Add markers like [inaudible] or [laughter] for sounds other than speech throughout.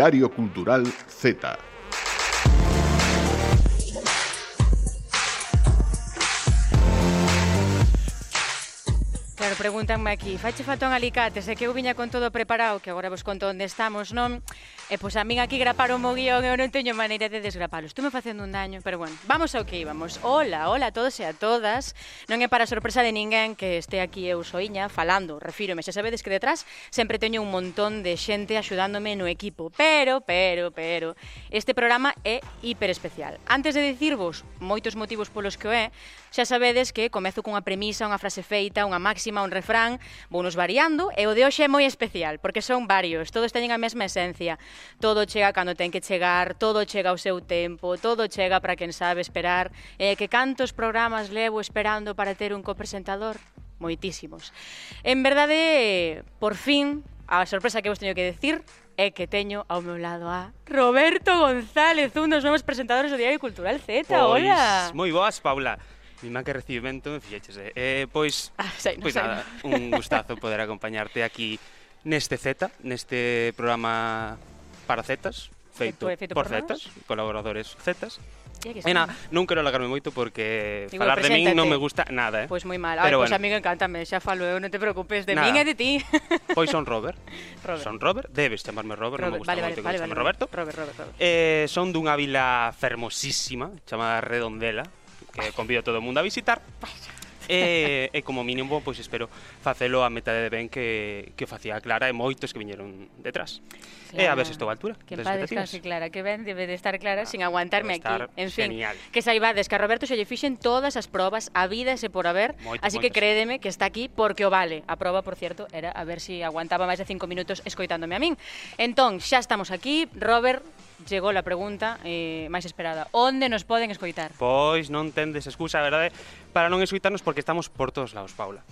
Diario Cultural Z. pregúntanme aquí, fache falta un alicate, sei que eu viña con todo preparado, que agora vos conto onde estamos, non? E pois a min aquí grapar un guión, eu non teño maneira de desgrapalo. Estume facendo un daño, pero bueno, vamos ao que íbamos. Hola, hola a todos e a todas. Non é para sorpresa de ninguén que este aquí eu soiña falando, refírome, xa sabedes que detrás sempre teño un montón de xente axudándome no equipo, pero, pero, pero, este programa é hiper especial. Antes de dicirvos moitos motivos polos que o é, xa sabedes que comezo cunha premisa, unha frase feita, unha máxima, un refrán, vounos variando, e o de hoxe é moi especial, porque son varios, todos teñen a mesma esencia. Todo chega cando ten que chegar, todo chega ao seu tempo, todo chega para quen sabe esperar. Eh, que cantos programas levo esperando para ter un copresentador? Moitísimos. En verdade, por fin, a sorpresa que vos teño que decir é que teño ao meu lado a Roberto González, un dos novos presentadores do Diario Cultural Z. Pois, hola. Moi boas, Paula. Mima que recibimento, me fixeches, eh? eh pois, ah, sei, pois sei. nada, un gustazo poder acompañarte aquí neste Z, neste programa para Zetas, feito, feito por, por Zetas, colaboradores Zetas, E na, non quero alargarme moito porque Digo, falar de min non me gusta nada, eh. Pois moi mal. Pero Ay, bueno. a min encántame, xa falo eu, non te preocupes de nada. min e de ti. [laughs] Pois son Robert. Robert. Son Robert, debes chamarme Robert, Robert. non me gusta vale, moito vale, que vale, vale, Roberto. Robert, Robert, Robert. Eh, son dunha vila fermosísima chamada Redondela, que convido a todo o mundo a visitar. [laughs] E, eh, e como mínimo, pois espero facelo a metade de ben que, que facía Clara e moitos que viñeron detrás. Clara. E a ver se estou a altura. Que en paz descanse Clara, que ben debe de estar Clara ah, sin aguantarme estar aquí. En fin, genial. que saibades que a Roberto xa lle fixen todas as probas a vida ese por haber, moito, así moitos. que crédeme que está aquí porque o vale. A proba, por cierto, era a ver se si aguantaba máis de cinco minutos escoitándome a min. Entón, xa estamos aquí. Robert, chegou a pregunta eh, máis esperada. Onde nos poden escoitar? Pois non tendes excusa, verdade, para non escoitarnos porque estamos por todos lados, Paula.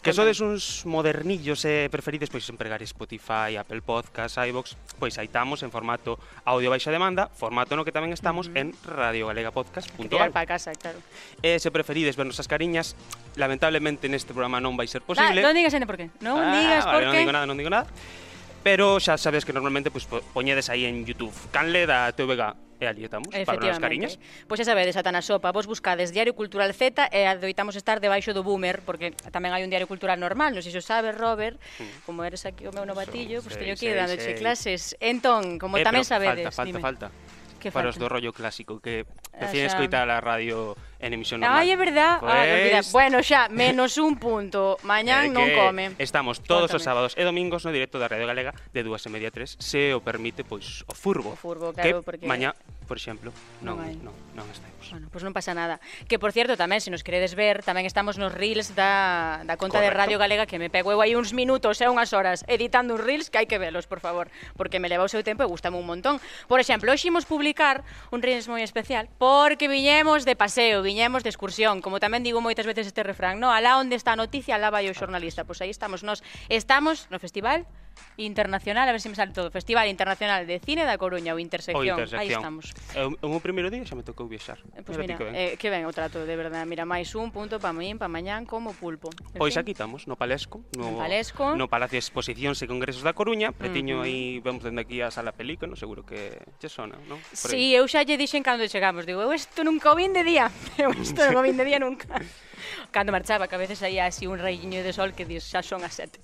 Que sodes uns modernillos e eh, preferides pois empregar Spotify, Apple Podcast, iVox, pois aí estamos en formato audio baixa demanda, formato no que tamén estamos uh -huh. en radiogalegapodcast.gal. Para casa, claro. E se preferides vernos as cariñas, lamentablemente neste programa non vai ser posible. Da, non digas ende por qué. Non ah, digas vale, por qué. Non digo nada, non digo nada. Pero xa sabes que normalmente pues, poñedes aí en Youtube Canle da TVG E ali estamos, para os cariñas. Pois xa sabedes, a Tana Sopa, vos buscades Diario Cultural Z e adoitamos estar debaixo do boomer, porque tamén hai un Diario Cultural normal, non sei se o sabes, Robert, hmm. como eres aquí o meu novatillo, pois teño que ir dando sei. clases. Entón, como eh, tamén sabedes... Falta, falta, dime, falta. Que para falta? os do rollo clásico, que ah, prefiren escoitar a radio en emisión normal. Ai, é verdad. Ah, pues... Ah. Bueno, xa, menos un punto. [laughs] Mañán eh, non come. Estamos todos Cuéntame. os sábados e domingos no directo da Radio Galega de 2 e media a 3, se o permite, pois, o furbo. O furbo, claro, que porque... mañá, por exemplo, non, non, hai. non, non estaremos. Bueno, pois pues non pasa nada. Que, por cierto, tamén, se nos queredes ver, tamén estamos nos reels da, da conta Correcto. de Radio Galega, que me pego eu aí uns minutos e eh, unhas horas editando uns reels, que hai que velos, por favor, porque me leva o seu tempo e gustame un montón. Por exemplo, hoxe imos publicar un reels moi especial porque viñemos de paseo, viñemos de excursión, como tamén digo moitas veces este refrán, no? Alá onde está a noticia, alá vai o xornalista. Pois aí estamos nós. Estamos no festival internacional, a ver se me sale todo, Festival Internacional de Cine da Coruña o Intersección. O intersección. Aí estamos. Eu, o o primeiro día xa me tocou viaxar. Eh, pois pues mira, ben. Eh. eh, que ben o trato, de verdade. Mira, máis un punto para min, para mañán como pulpo. En pois fin. aquí estamos, no Palesco, no, no Palesco. no Palacio de Exposicións e Congresos da Coruña, pretiño uh aí, vemos dende aquí a Sala Pelico, no, seguro que che sona, non? Si, sí, eu xa lle dixen cando chegamos, digo, eu isto nunca o vin de día, [laughs] eu isto non o vin de día nunca. [laughs] cando marchaba, que a veces aí así un reiño de sol que dis, xa son as sete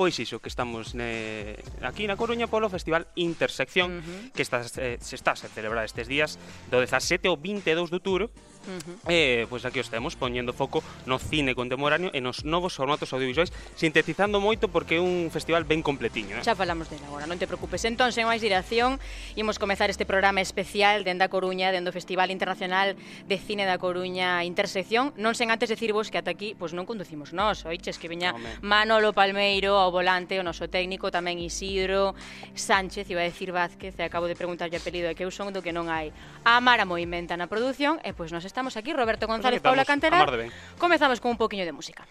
pois iso, que estamos ne, aquí na Coruña polo Festival Intersección, uh -huh. que está, eh, se está a celebrar estes días do 17 ao 22 de outubro, Uh -huh. eh, pois aquí os temos poñendo foco no cine contemporáneo e nos novos formatos audiovisuais sintetizando moito porque é un festival ben completiño eh? Xa falamos dela agora, non te preocupes Entón, sen máis dirección, imos comezar este programa especial dende a Coruña dende o Festival Internacional de Cine da Coruña Intersección, non sen antes decirvos que ata aquí pois non conducimos nós, oiches que veña Home. Manolo Palmeiro ao volante o noso técnico, tamén Isidro Sánchez, iba a decir Vázquez, e acabo de preguntarlle apelido, é que eu son do que non hai. A Mara Moimenta na produción, e pois nós estamos aquí, Roberto González, pues Paula Cantera. Comezamos con un poquinho de música.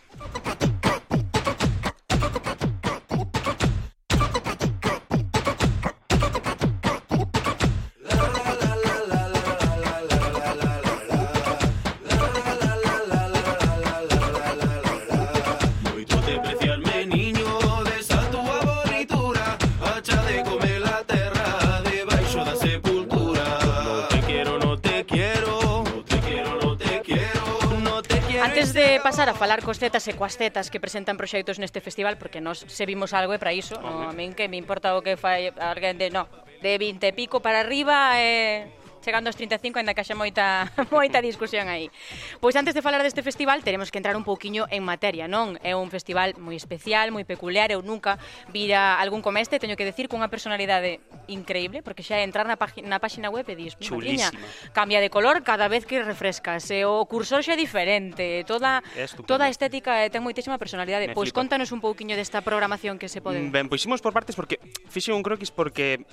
pasar a falar cos tetas e coas tetas que presentan proxectos neste festival, porque nós se vimos algo e para iso, no, a min que me importa o que fai alguén de, no, de 20 e pico para arriba e... Eh chegando aos 35 ainda que haxa moita [laughs] moita discusión aí. Pois antes de falar deste festival teremos que entrar un pouquiño en materia, non? É un festival moi especial, moi peculiar, eu nunca vira algún comeste, teño que decir cunha personalidade increíble, porque xa entrar na, na páxina web e dis, Chulísima. Cambia de color cada vez que refrescas, e o cursor xa é diferente, toda é toda a estética eh, ten moitísima personalidade. Me pois flipa. contanos un pouquiño desta programación que se pode. Mm, ben, pois imos por partes porque fixe un croquis porque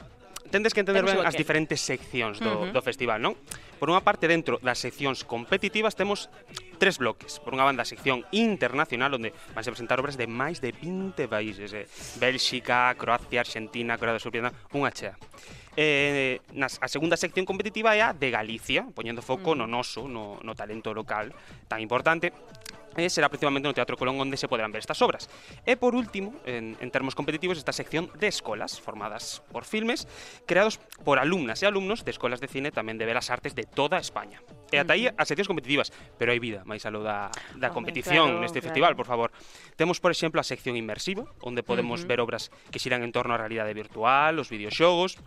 tendes que entender ben as diferentes seccións do, uh -huh. do festival, non? Por unha parte, dentro das seccións competitivas, temos tres bloques. Por unha banda, a sección internacional, onde vanse presentar obras de máis de 20 países. Eh? Bélxica, Croacia, Argentina, Corea do Sur, unha chea eh, nas, a segunda sección competitiva é a de Galicia, poñendo foco mm. no noso, no, no talento local tan importante, e será principalmente no Teatro Colón onde se poderán ver estas obras. E por último, en, en termos competitivos, esta sección de escolas, formadas por filmes, creados por alumnas e alumnos de escolas de cine tamén de Belas Artes de toda España. E ata aí as seccións competitivas, pero hai vida máis aló da, da Home, competición claro, neste claro. festival, por favor. Temos, por exemplo, a sección inmersiva, onde podemos uh -huh. ver obras que xiran en torno á realidade virtual, os videoxogos,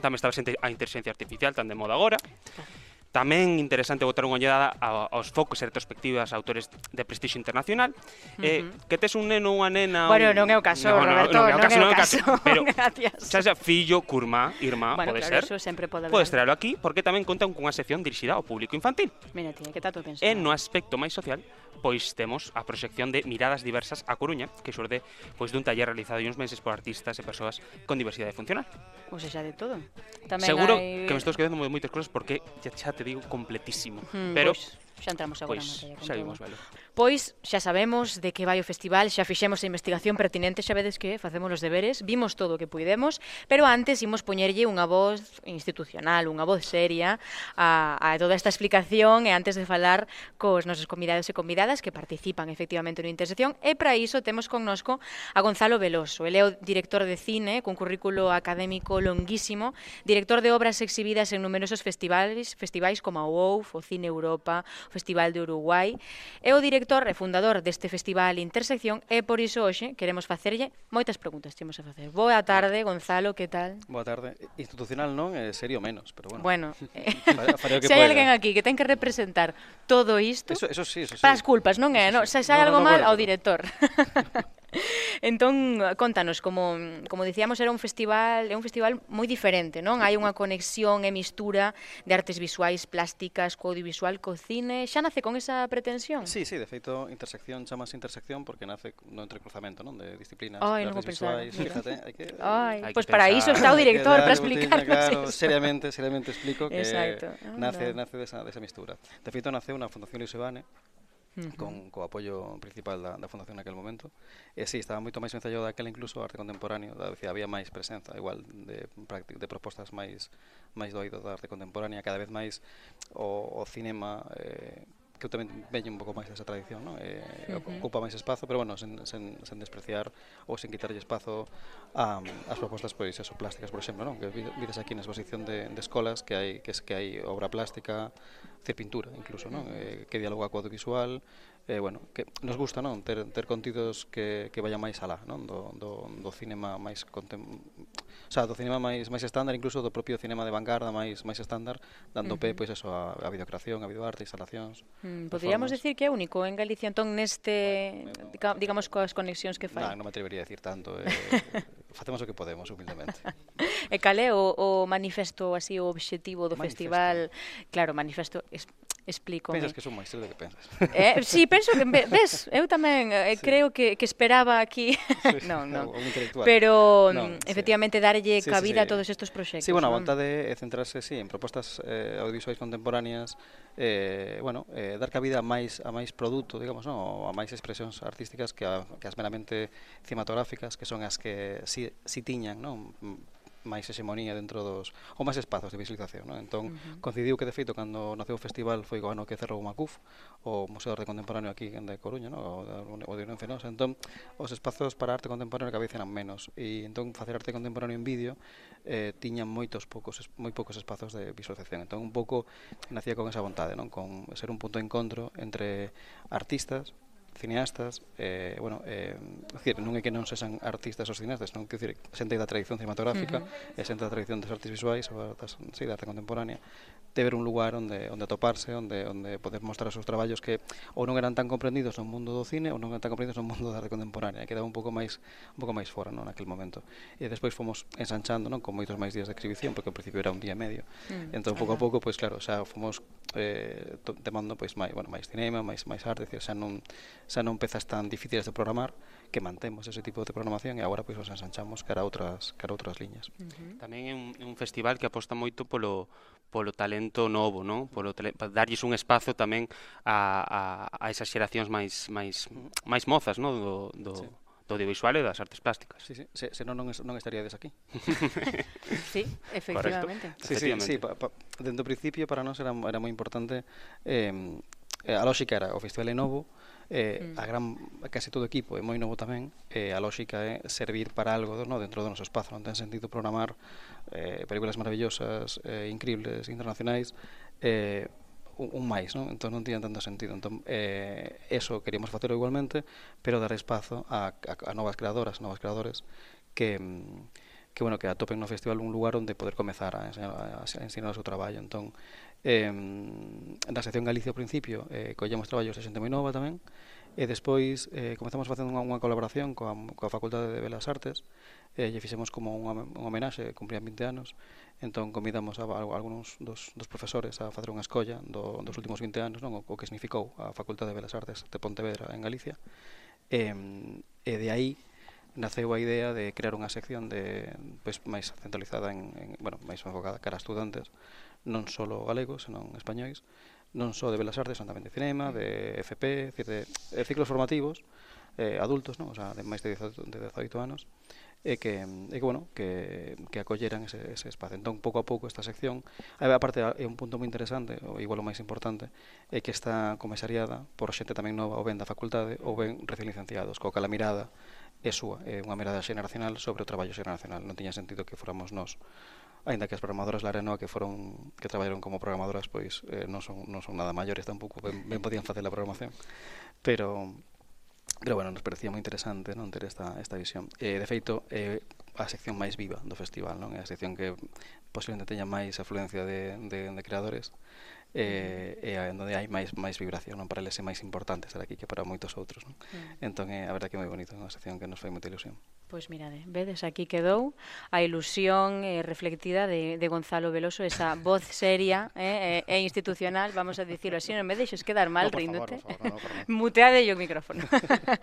Tamén está presente a inteligencia artificial tan de moda agora. Tamén interesante botar unha ollada aos focos e retrospectivas a autores de prestixio internacional. Eh, uh -huh. Que tes un neno ou unha nena... Bueno, un... non é o caso, no, Roberto, no, é o caso, non é o caso. Non é o caso. Pero, [laughs] Gracias. Xa xa fillo, curma, irmá, bueno, pode claro, ser. Eso sempre pode Podes traerlo aquí, porque tamén contan cunha sección dirixida ao público infantil. Mira, tía, que tato pensado. E no aspecto máis social, pois temos a proxección de Miradas Diversas a Coruña, que xurde pois dun taller realizado uns meses por artistas e persoas con diversidade funcional. Pois ou seja, de todo. Tamén Seguro hai... que me estou esquecendo de moitas cousas porque xa, xa te digo, completísimo. Pero. Pues, ya entramos pues, vale. Pois xa sabemos de que vai o festival, xa fixemos a investigación pertinente, xa vedes que facemos os deberes, vimos todo o que puidemos, pero antes imos poñerlle unha voz institucional, unha voz seria a, a toda esta explicación e antes de falar cos nosos convidados e convidadas que participan efectivamente no Intersección. E para iso temos connosco a Gonzalo Veloso, ele é o director de cine cun currículo académico longuísimo, director de obras exhibidas en numerosos festivais, festivais como a OUF, o Cine Europa, o Festival de Uruguai, é o director director e fundador deste festival Intersección e por iso hoxe queremos facerlle moitas preguntas que a facer. Boa tarde, Gonzalo, que tal? Boa tarde. Institucional non, é serio menos, pero bueno. Bueno, eh, [laughs] se hai alguén aquí que ten que representar todo isto, eso, eso sí, eso sí. para as culpas, non é? No, se sai no, no, algo no, no, mal, bueno, ao director. [laughs] entón, contanos, como, como dicíamos, era un festival, é un festival moi diferente, non? Hai unha conexión e mistura de artes visuais, plásticas, co audiovisual, co cine. Xa nace con esa pretensión? Sí, sí, de feito, intersección, chamase intersección porque nace no entrecruzamento, non? De disciplinas, Ay, de artes visuais, fíjate, hai que... Ai, hai pues para iso está o director, para explicarnos claro, eso. Seriamente, seriamente explico que Exacto. Ah, nace, nace desa, desa mistura. De feito, nace unha fundación Luis Evane, Con, co apoio principal da, da Fundación naquel momento. E si, sí, estaba moito máis ensayado daquela incluso arte contemporáneo da, decía, había máis presenza igual de, de propostas máis máis doido da arte contemporánea cada vez máis o, o cinema eh, que eu tamén veño un pouco máis desa tradición, non? Eh, uh -huh. ocupa máis espazo, pero bueno, sen, sen, sen despreciar ou sen quitarlle espazo a, as propostas pois eso, plásticas, por exemplo, non? Que vides aquí na exposición de, de escolas que hai que, es, que hai obra plástica, hacer pintura incluso, non? Eh, que dialoga co audiovisual, eh, bueno, que nos gusta non ter, ter contidos que, que vaya máis alá non? Do, do, do cinema máis contem... o sea, do cinema máis máis estándar incluso do propio cinema de vanguarda máis máis estándar dando uh -huh. pé pois eso a, a videocreación, a videoarte, instalacións mm, Podríamos decir que é único en Galicia entón neste, bueno, no, digamos coas conexións que fai Non, non me atrevería a decir tanto eh, [laughs] facemos o que podemos humildemente E cal é o, o manifesto así o obxectivo do manifesto. festival claro, manifesto es, explícome. Pensas que son máis de que pensas. Eh, sí, [laughs] penso que ves, eu tamén eh, sí. creo que que esperaba aquí. Sí, non, [laughs] non. Pero non, mm, efectivamente sí. darlle sí, cabida sí, sí. a todos estes proxectos. Sí, bueno, non? a vontade é centrarse sí en propostas eh, audiovisuais contemporáneas eh, bueno, eh, dar cabida a máis a máis produto, digamos, non, a máis expresións artísticas que, a, que as meramente cinematográficas, que son as que si, si tiñan, non, máis hexemonía dentro dos ou máis espazos de visualización, non? Entón, uh -huh. coincidiu que de feito cando naceu o festival foi o ano que cerrou o MACUF, o Museo de Arte Contemporáneo aquí en de Coruña, non? O, o de Unión Fenosa. Entón, os espazos para arte contemporáneo cada vez eran menos e entón facer arte contemporáneo en vídeo eh, tiñan moitos poucos moi poucos espazos de visualización. Entón, un pouco nacía con esa vontade, non? Con ser un punto de encontro entre artistas cineastas eh, bueno, eh, decir, non é que non sexan artistas os cineastas, non que decir, xente da tradición cinematográfica uh -huh. e xente da tradición das artes visuais ou das, sí, da arte contemporánea teber un lugar onde onde atoparse, onde onde poder mostrar os seus traballos que ou non eran tan comprendidos no mundo do cine ou non eran tan comprendidos no mundo da arte contemporánea, quedaba un pouco máis un pouco máis fora, non, naquele momento. E despois fomos ensanchando, non, con moitos máis días de exhibición, porque ao principio era un día e medio. Mm, entón pouco a pouco, pois claro, xa fomos eh, temando pois máis, bueno, máis cinema, máis máis arte, decir, xa non xa non pezas tan difíciles de programar que mantemos ese tipo de programación e agora pois os ensanchamos cara a outras cara a outras liñas. Uh -huh. Tamén é un, un festival que aposta moito polo polo talento novo, non? Polo darlles un espazo tamén a, a, a esas xeracións máis máis máis mozas, non? Do, do, sí do audiovisual e das artes plásticas. Sí, sí, se, se non, non, non estaríades aquí. [laughs] sí, efectivamente. Sí, sí, sí, pa, pa, dentro do principio para nós era, era moi importante eh, eh, a lógica era o festival é novo, eh, mm. a gran case todo o equipo é moi novo tamén, eh, a lógica é servir para algo no, dentro do noso espazo, non ten sentido programar eh, películas maravillosas, eh, increíbles, internacionais, eh, un, un máis, non? Entón non tiña tanto sentido. Entón, eh, eso queríamos facelo igualmente, pero dar espazo a, a, a novas creadoras, novos creadores que que bueno, que atopen no festival un lugar onde poder comezar a enseñar a, a ensinar o seu traballo. Entón, eh, na sección Galicia ao principio eh, collemos traballos de xente moi nova tamén e despois eh, comezamos facendo unha, unha colaboración coa, coa Facultade de Belas Artes eh, lle fixemos como unha, unha homenaxe cumprían 20 anos entón convidamos a, a, a algúns dos, dos profesores a facer unha escolla do, dos últimos 20 anos non? O, o que significou a Facultade de Belas Artes de Pontevedra en Galicia. E, e de aí naceu a idea de crear unha sección de pois máis centralizada en, en bueno, máis enfocada cara a estudantes non só galegos, senón españois, non só de Belas Artes, senón tamén de cinema, de FP, decir, de, de ciclos formativos, eh, adultos, non? O sea, de máis de 18, de 18 anos, e que, e que bueno, que, que acolleran ese, ese espazo. Entón, pouco a pouco, esta sección, a parte, é un punto moi interesante, ou igual o máis importante, é que está comisariada por xente tamén nova, ou ben da facultade, ou ben recién licenciados, coa cal mirada é súa, é unha mirada xeneracional sobre o traballo xeneracional. Non tiña sentido que fóramos nós Ainda que as programadoras Larenoa que foron que traballaron como programadoras, pois eh, non son non son nada maiores tampouco, ben, ben podían facer a programación. Pero Pero bueno, nos parecía moi interesante non ter esta, esta visión. Eh, de feito, é eh, a sección máis viva do festival, non? É a sección que posiblemente teña máis afluencia de, de, de creadores eh, e eh, onde hai máis máis vibración non para eles é máis importante estar aquí que para moitos outros non? Mm. entón é a verdade que é moi bonito unha sección que nos fai moita ilusión Pois mirade, vedes, aquí quedou a ilusión eh, reflectida de, de Gonzalo Veloso, esa [laughs] voz seria eh, eh, e institucional, vamos a dicirlo así, non me deixes quedar mal no, ríndote. Favor, favor, no, no, [laughs] Muteade yo o micrófono.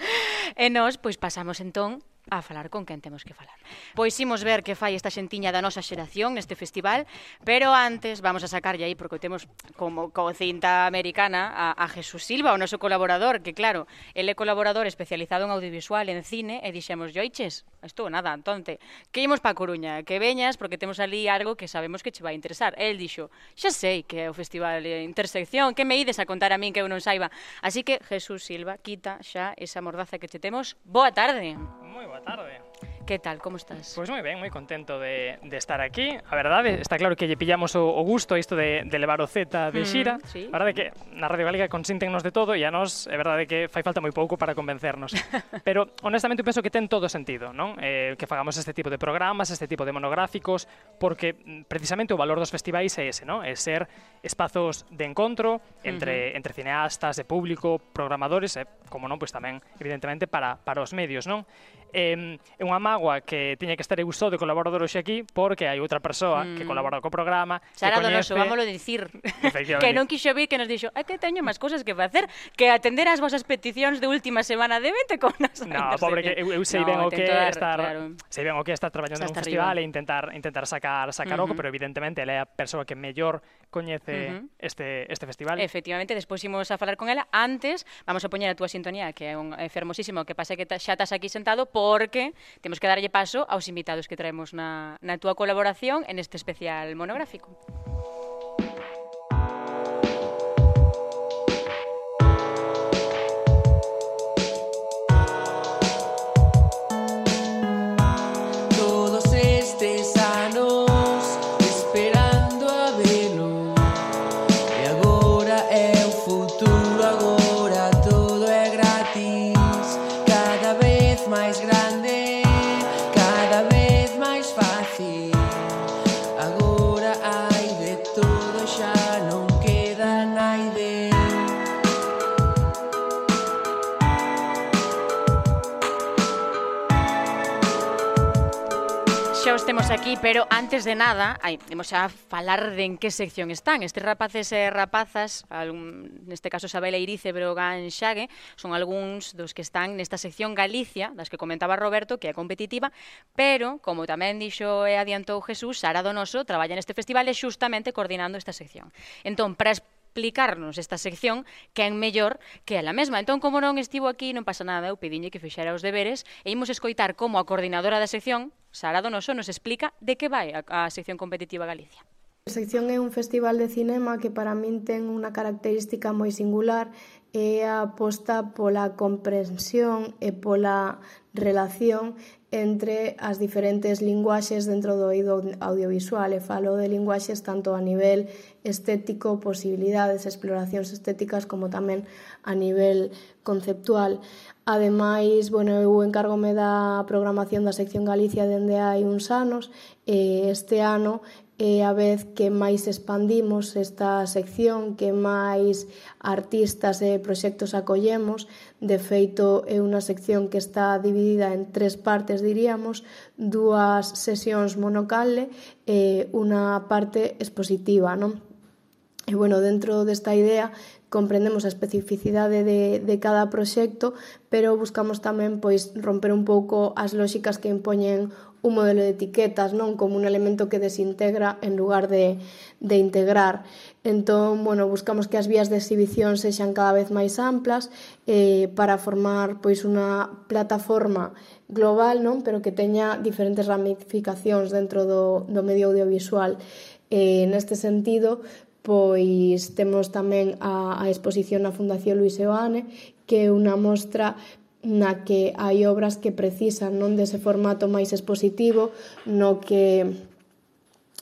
[laughs] e nós, pois pasamos entón a falar con quen temos que falar. Pois imos ver que fai esta xentiña da nosa xeración neste festival, pero antes vamos a sacarlle aí, porque temos como cocinta americana a, a Jesús Silva, o noso colaborador, que claro, ele é colaborador especializado en audiovisual, en cine, e dixemos, yoiches, estou nada, entonte, que imos pa Coruña, que veñas, porque temos ali algo que sabemos que che vai interesar. El dixo, xa sei que é o festival de intersección, que me ides a contar a min que eu non saiba. Así que, Jesús Silva, quita xa esa mordaza que che temos. Boa tarde. Boa tarde. Moi boa tarde. Que tal, como estás? Pois pues moi ben, moi contento de, de estar aquí. A verdade, está claro que lle pillamos o, o gusto isto de, de levar o Z de mm, xira. Mm, sí. A verdade que na Radio Galega consintennos de todo e a nós é verdade que fai falta moi pouco para convencernos. [laughs] Pero honestamente penso que ten todo sentido, non? Eh, que fagamos este tipo de programas, este tipo de monográficos, porque mm, precisamente o valor dos festivais é ese, non? É ser espazos de encontro entre, uh -huh. entre cineastas, de público, programadores, e, eh, como non, pois pues tamén, evidentemente, para, para os medios, non? eh, é unha mágoa que tiña que estar eu só de colaborador hoxe aquí porque hai outra persoa mm. que colabora co programa Sara que coñece... Donoso, vámolo dicir [laughs] [laughs] que non quixo vir que nos dixo é que teño máis cousas que facer que atender as vosas peticións de última semana de vente con [laughs] as No, pobre, que eu, eu sei no, ben o que dar, estar claro. sei ben o que estar traballando nun festival arriba. e intentar intentar sacar sacar uh -huh. algo, pero evidentemente ela é a persoa que mellor coñece uh -huh. este, este festival. Efectivamente, despois imos a falar con ela. Antes, vamos a poñer a túa sintonía, que é un é fermosísimo, que pase que xa estás aquí sentado, porque temos que darlle paso aos invitados que traemos na, na túa colaboración en este especial monográfico. Música aquí, pero antes de nada, hai, imos a falar de en que sección están. Estes rapaces e rapazas, algún, neste caso Sabela Irice, Brogan Xague, son algúns dos que están nesta sección Galicia, das que comentaba Roberto, que é competitiva, pero, como tamén dixo e adiantou Jesús, Sara Donoso traballa neste festival e xustamente coordinando esta sección. Entón, para explicarnos esta sección que é mellor que ela mesma. Entón, como non estivo aquí, non pasa nada, eu pediñe que fixera os deberes e imos escoitar como a coordinadora da sección, Sara Donoso nos explica de que vai a, a sección competitiva Galicia. A sección é un festival de cinema que para min ten unha característica moi singular é a aposta pola comprensión e pola relación entre as diferentes linguaxes dentro do oído audiovisual e falo de linguaxes tanto a nivel estético, posibilidades, exploracións estéticas como tamén a nivel conceptual. Ademais, bueno, eu encárgome da programación da sección Galicia dende hai uns anos e este ano é a vez que máis expandimos esta sección, que máis artistas e proxectos acollemos. De feito, é unha sección que está dividida en tres partes, diríamos, dúas sesións monocalle e unha parte expositiva, non? E bueno, dentro desta idea comprendemos a especificidade de, de cada proxecto, pero buscamos tamén pois romper un pouco as lóxicas que impoñen un modelo de etiquetas, non como un elemento que desintegra en lugar de, de integrar. Entón, bueno, buscamos que as vías de exhibición sexan cada vez máis amplas eh, para formar pois unha plataforma global, non, pero que teña diferentes ramificacións dentro do, do medio audiovisual. Eh, neste sentido, Pois temos tamén a, a exposición na Fundación Luis Eoane, que é unha mostra na que hai obras que precisan non dese formato máis expositivo, no que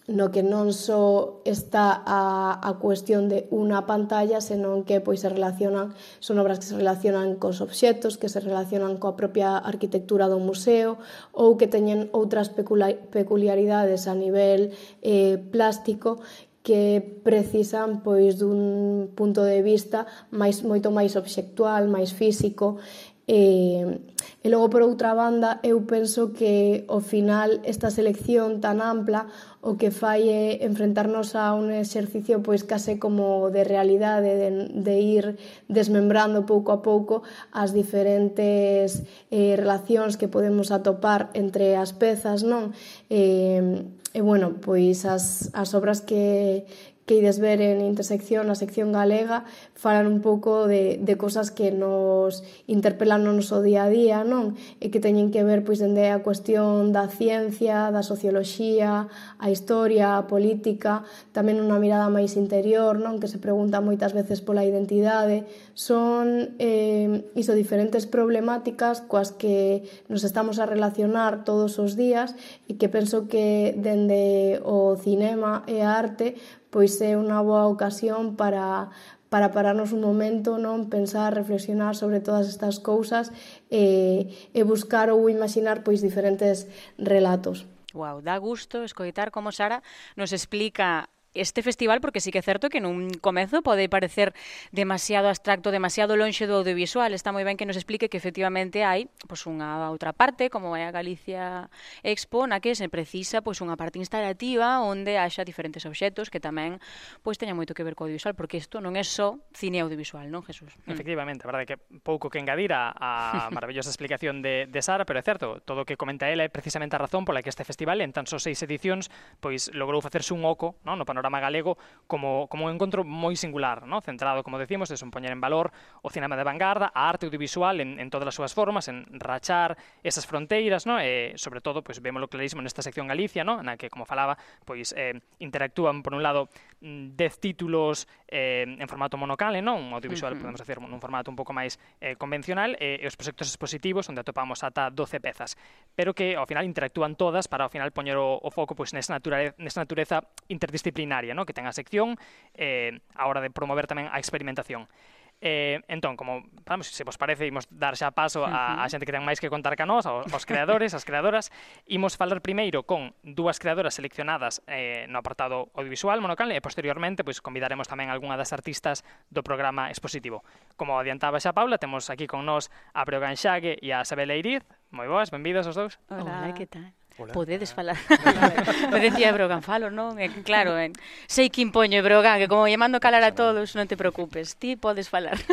no que non só está a, a cuestión de unha pantalla, senón que pois se relacionan, son obras que se relacionan cos obxectos, que se relacionan coa propia arquitectura do museo ou que teñen outras peculiaridades a nivel eh, plástico que precisan pois dun punto de vista máis moito máis obxectual, máis físico E, e logo por outra banda eu penso que ao final esta selección tan ampla o que fai é enfrentarnos a un exercicio pois case como de realidade de, de ir desmembrando pouco a pouco as diferentes eh, relacións que podemos atopar entre as pezas non? Eh, E, bueno, pois as, as obras que, que ides ver en intersección, a sección galega, falan un pouco de, de cosas que nos interpelan no noso día a día, non? E que teñen que ver, pois, dende a cuestión da ciencia, da socioloxía, a historia, a política, tamén unha mirada máis interior, non? Que se pregunta moitas veces pola identidade, son eh, iso diferentes problemáticas coas que nos estamos a relacionar todos os días e que penso que dende o cinema e a arte pois é unha boa ocasión para, para pararnos un momento, non pensar, reflexionar sobre todas estas cousas e, e buscar ou imaginar pois diferentes relatos. Wow, dá gusto escoitar como Sara nos explica este festival, porque sí que é certo que nun comezo pode parecer demasiado abstracto, demasiado lonxe do audiovisual. Está moi ben que nos explique que efectivamente hai pois, unha outra parte, como é a Galicia Expo, na que se precisa pois, unha parte instalativa onde haxa diferentes obxetos que tamén pois teña moito que ver co audiovisual, porque isto non é só cine audiovisual, non, Jesús? Mm. Efectivamente, a verdade que pouco que engadir a, a [laughs] maravillosa explicación de, de Sara, pero é certo, todo o que comenta ela é precisamente a razón pola que este festival en tan só seis edicións pois logrou facerse un oco non? no panorama panorama galego como, como un encontro moi singular, no? centrado, como decimos, en poñer en valor o cinema de vanguarda, a arte audiovisual en, en todas as súas formas, en rachar esas fronteiras, no? e, sobre todo, pois, vémolo clarísimo nesta sección Galicia, no? na que, como falaba, pois eh, interactúan, por un lado, mm, dez títulos eh, en formato monocale, no? un audiovisual, uh -huh. podemos decir, nun formato un pouco máis eh, convencional, eh, e os proxectos expositivos, onde atopamos ata 12 pezas, pero que, ao final, interactúan todas para, ao final, poñer o, o foco pois, nesa, natureza, nesa natureza interdisciplinar veterinaria, ¿no? que ten a sección eh, a hora de promover tamén a experimentación. Eh, entón, como, vamos, se vos parece, imos dar xa paso a, a xente que ten máis que contar ca nós, aos, aos creadores, as creadoras. Imos falar primeiro con dúas creadoras seleccionadas eh, no apartado audiovisual monocal e posteriormente pois convidaremos tamén algunha das artistas do programa expositivo. Como adiantaba xa Paula, temos aquí con nós a Breogan Xague e a Sabela Iriz. Moi boas, benvidos os dous. Hola, Hola que tal? Hola. Podedes ah. falar. [laughs] [laughs] Me decía Brogan, falo, non? E, claro, en, sei que impoño Brogan, que como lle mando calar a todos, non te preocupes, ti podes falar. [laughs]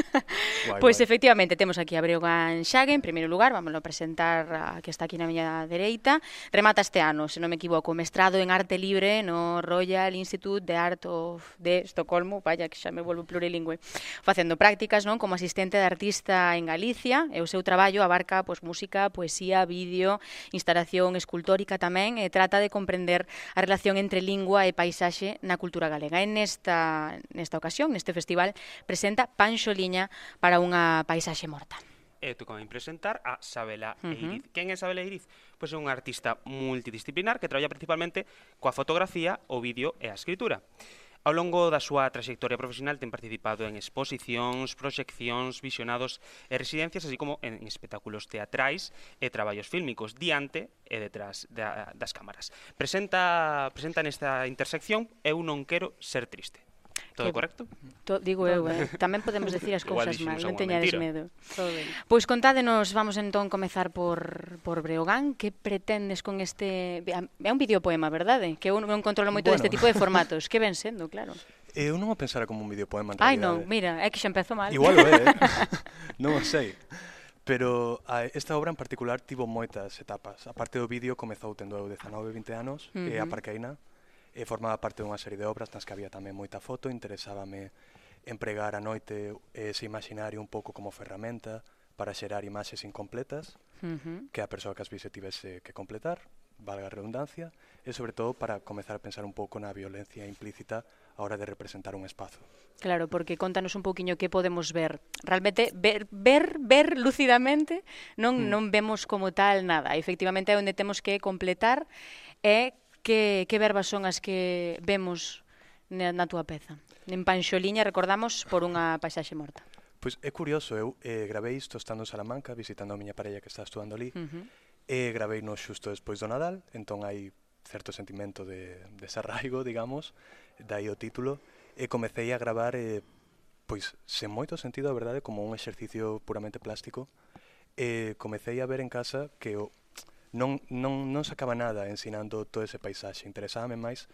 Pois pues, guai. efectivamente, temos aquí a Brogan Xague, en primeiro lugar, vámonos a presentar a que está aquí na miña dereita. Remata este ano, se non me equivoco, mestrado en arte libre no Royal Institute de Art of de Estocolmo, vaya que xa me volvo plurilingüe, facendo prácticas non como asistente de artista en Galicia, e o seu traballo abarca pois, música, poesía, vídeo, instalación, escultura, histórica tamén e trata de comprender a relación entre lingua e paisaxe na cultura galega. En esta, nesta ocasión, neste festival, presenta Panxo Liña para unha paisaxe morta e tocame presentar a Sabela uh -huh. Eiriz. Quen é Sabela Eiriz? Pois é unha artista multidisciplinar que traballa principalmente coa fotografía, o vídeo e a escritura. Ao longo da súa trayectoria profesional ten participado en exposicións, proxeccións, visionados e residencias, así como en espectáculos teatrais e traballos fílmicos diante e detrás da, das cámaras. Presenta, presenta nesta intersección Eu non quero ser triste. Todo que, correcto? To, digo eu, eh? tamén podemos decir as [laughs] cousas mal, non teñades medo. Todo ben. Pois contádenos, vamos entón comezar por, por Breogán, que pretendes con este... É un videopoema, verdade? Que eu non controlo moito bueno. deste tipo de [laughs] formatos, que ven sendo, claro. Eu non o pensara como un videopoema, en Ai, non, mira, é que xa empezo mal. Igual o é, eh? [laughs] non o sei. Pero a, esta obra en particular tivo moitas etapas. A parte do vídeo comezou tendo eu 19, 20 anos, uh -huh. e a Parqueina, e formaba parte dunha serie de obras nas que había tamén moita foto, interesábame empregar a noite ese imaginario un pouco como ferramenta para xerar imaxes incompletas uh -huh. que a persoa que as vise tivese que completar, valga a redundancia, e sobre todo para comezar a pensar un pouco na violencia implícita a hora de representar un espazo. Claro, porque contanos un pouquiño que podemos ver. Realmente ver ver ver lucidamente non mm. non vemos como tal nada. Efectivamente é onde temos que completar é que, que verbas son as que vemos na, na túa peza? En Panxoliña recordamos por unha paisaxe morta. Pois é curioso, eu eh, gravei isto estando en Salamanca, visitando a miña parella que está estudando ali, uh -huh. e gravei no xusto despois do Nadal, entón hai certo sentimento de desarraigo, digamos, dai o título, e comecei a gravar eh, pois sen moito sentido, a verdade, como un exercicio puramente plástico, e comecei a ver en casa que o, non, non, non sacaba nada ensinando todo ese paisaxe. Interesábame máis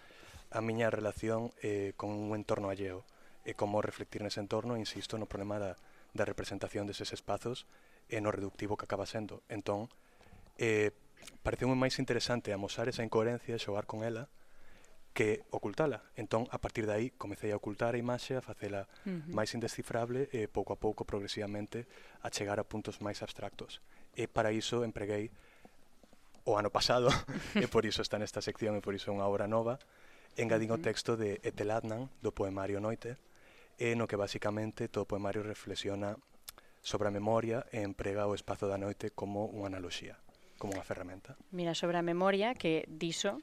a miña relación eh, con un entorno alleo e como reflectir nese entorno, insisto, no problema da, da representación deses espazos e no reductivo que acaba sendo. Entón, eh, pareceu moi máis interesante amosar esa incoherencia e xogar con ela que ocultala. Entón, a partir de aí, comecei a ocultar a imaxe, a facela uh -huh. máis indescifrable e pouco a pouco, progresivamente, a chegar a puntos máis abstractos. E para iso empreguei o ano pasado, [laughs] e por iso está nesta sección e por iso é unha obra nova, engadín o texto de Eteladnan, do poemario Noite, e no que basicamente todo o poemario reflexiona sobre a memoria e emprega o espazo da noite como unha analogía, como unha ferramenta. Mira, sobre a memoria, que diso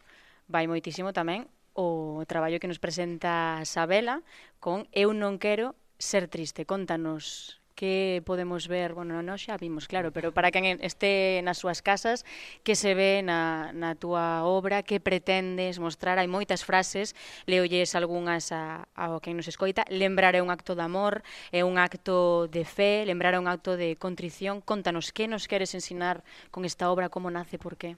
vai moitísimo tamén o traballo que nos presenta Sabela con Eu non quero ser triste. Contanos que podemos ver, bueno, no xa vimos, claro, pero para quen este nas súas casas, que se ve na, na túa obra, que pretendes mostrar, hai moitas frases, leolles algunhas a, a quen nos escoita, lembrar é un acto de amor, é un acto de fe, lembrar é un acto de contrición, contanos que nos queres ensinar con esta obra, como nace, por qué?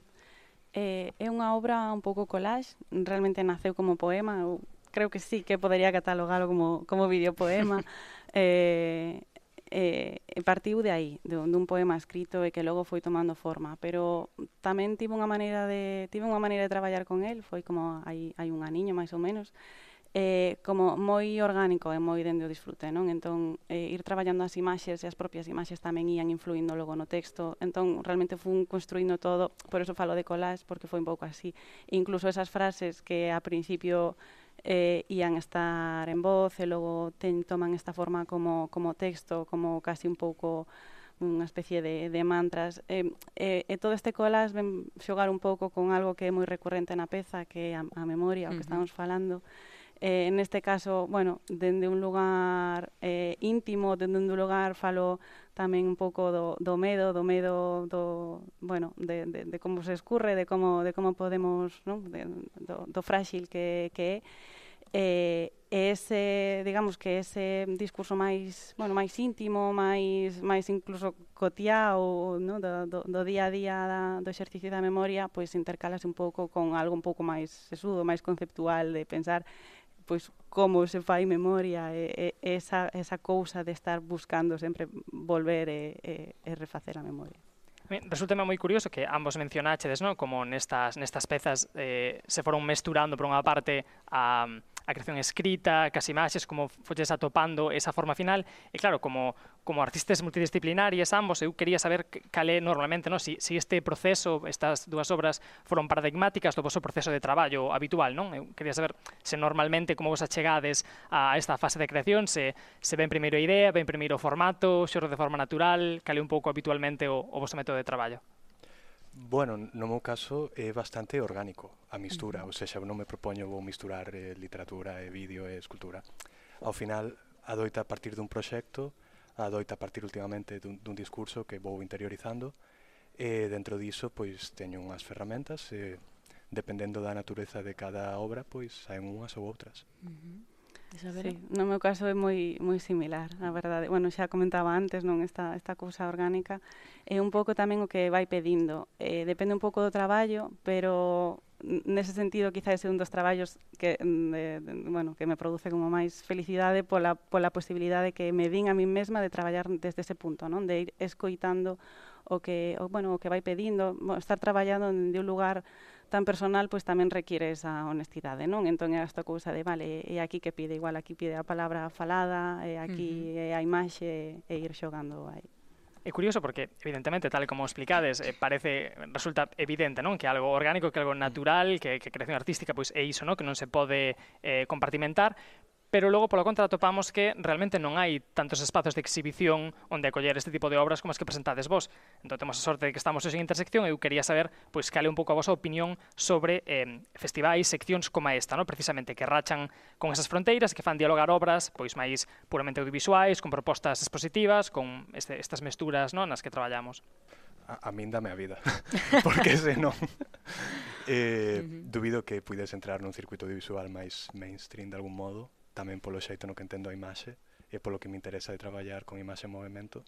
Eh, é unha obra un pouco collage, realmente naceu como poema, eu creo que sí que podería catalogalo como, como videopoema. [laughs] eh, Eh, eh, partiu de aí, de, dun poema escrito e que logo foi tomando forma, pero tamén tive unha maneira de tive unha maneira de traballar con el, foi como hai hai un aniño máis ou menos, eh, como moi orgánico e moi dende o disfrute, non? Entón, eh, ir traballando as imaxes e as propias imaxes tamén ían influindo logo no texto. Entón, realmente fun construindo todo, por eso falo de collage, porque foi un pouco así. Incluso esas frases que a principio eh, ían estar en voz e logo ten, toman esta forma como, como texto, como casi un pouco unha especie de, de mantras. E, eh, eh, e todo este colas ven xogar un pouco con algo que é moi recurrente na peza, que é a, a memoria, uh -huh. o que estamos falando, eh, en este caso, bueno, dende un lugar eh, íntimo, dende un lugar falo tamén un pouco do, do medo, do medo do, bueno, de, de, de como se escurre, de como de como podemos, non? De, do, do fráxil que que é. Eh, ese, digamos que ese discurso máis, bueno, máis íntimo, máis máis incluso cotiá ou, no, do, do, do día a día da, do exercicio da memoria, pois intercalase un pouco con algo un pouco máis sesudo, máis conceptual de pensar pois como se fai memoria e, e esa, esa cousa de estar buscando sempre volver e, e, e refacer a memoria. Resulta moi curioso que ambos mencionaxedes, non? Como nestas, nestas pezas eh, se foron mesturando por unha parte a, a creación escrita, que as imaxes, como folles atopando esa forma final, e claro, como como artistas multidisciplinarias ambos, eu quería saber cal é normalmente, non? Si, si este proceso, estas dúas obras foron paradigmáticas do vosso proceso de traballo habitual, non? Eu quería saber se normalmente como vos achegades a esta fase de creación, se, se ven primeiro a idea, ven primeiro o formato, xorro de forma natural, cal é un pouco habitualmente o, o vosso método de traballo? Bueno, no meu caso é bastante orgánico a mistura, ou seja, non me propoño vou misturar eh, literatura e vídeo e escultura. Ao final, adoita a partir dun proxecto adoita partir últimamente dun, dun discurso que vou interiorizando e dentro diso pois teño unhas ferramentas e dependendo da natureza de cada obra pois saen unhas ou outras. Uh -huh. Sí, no meu caso é moi moi similar, a verdade. Bueno, xa comentaba antes, non esta esta cousa orgánica é un pouco tamén o que vai pedindo. Eh, depende un pouco do traballo, pero nese sentido quizá ese un dos traballos que mm, de, de, bueno, que me produce como máis felicidade pola pola posibilidade que me din a min mesma de traballar desde ese punto, non? De ir escoitando o que o, bueno, o que vai pedindo, bueno, estar traballando de un lugar tan personal pois tamén require esa honestidade, non? Entón é esta cousa de, vale, é aquí que pide, igual aquí pide a palabra falada, é aquí uh -huh. é a imaxe, e ir xogando aí. É curioso porque, evidentemente, tal como explicades, eh, parece, resulta evidente non que algo orgánico, que algo natural, que, que creación artística, pois é iso, non? que non se pode eh, compartimentar, pero logo polo contra topamos que realmente non hai tantos espazos de exhibición onde acoller este tipo de obras como as que presentades vos. Entón temos a sorte de que estamos hoxe en intersección e eu quería saber pois cale un pouco a vosa opinión sobre eh, festivais, seccións como esta, no? precisamente que rachan con esas fronteiras, que fan dialogar obras pois máis puramente audiovisuais, con propostas expositivas, con este, estas mesturas no? nas que traballamos a, a min dame a vida, [laughs] porque senón eh, uh -huh. dubido que puides entrar nun circuito audiovisual máis mainstream de algún modo tamén polo xeito no que entendo a imaxe e polo que me interesa de traballar con imaxe en movimento.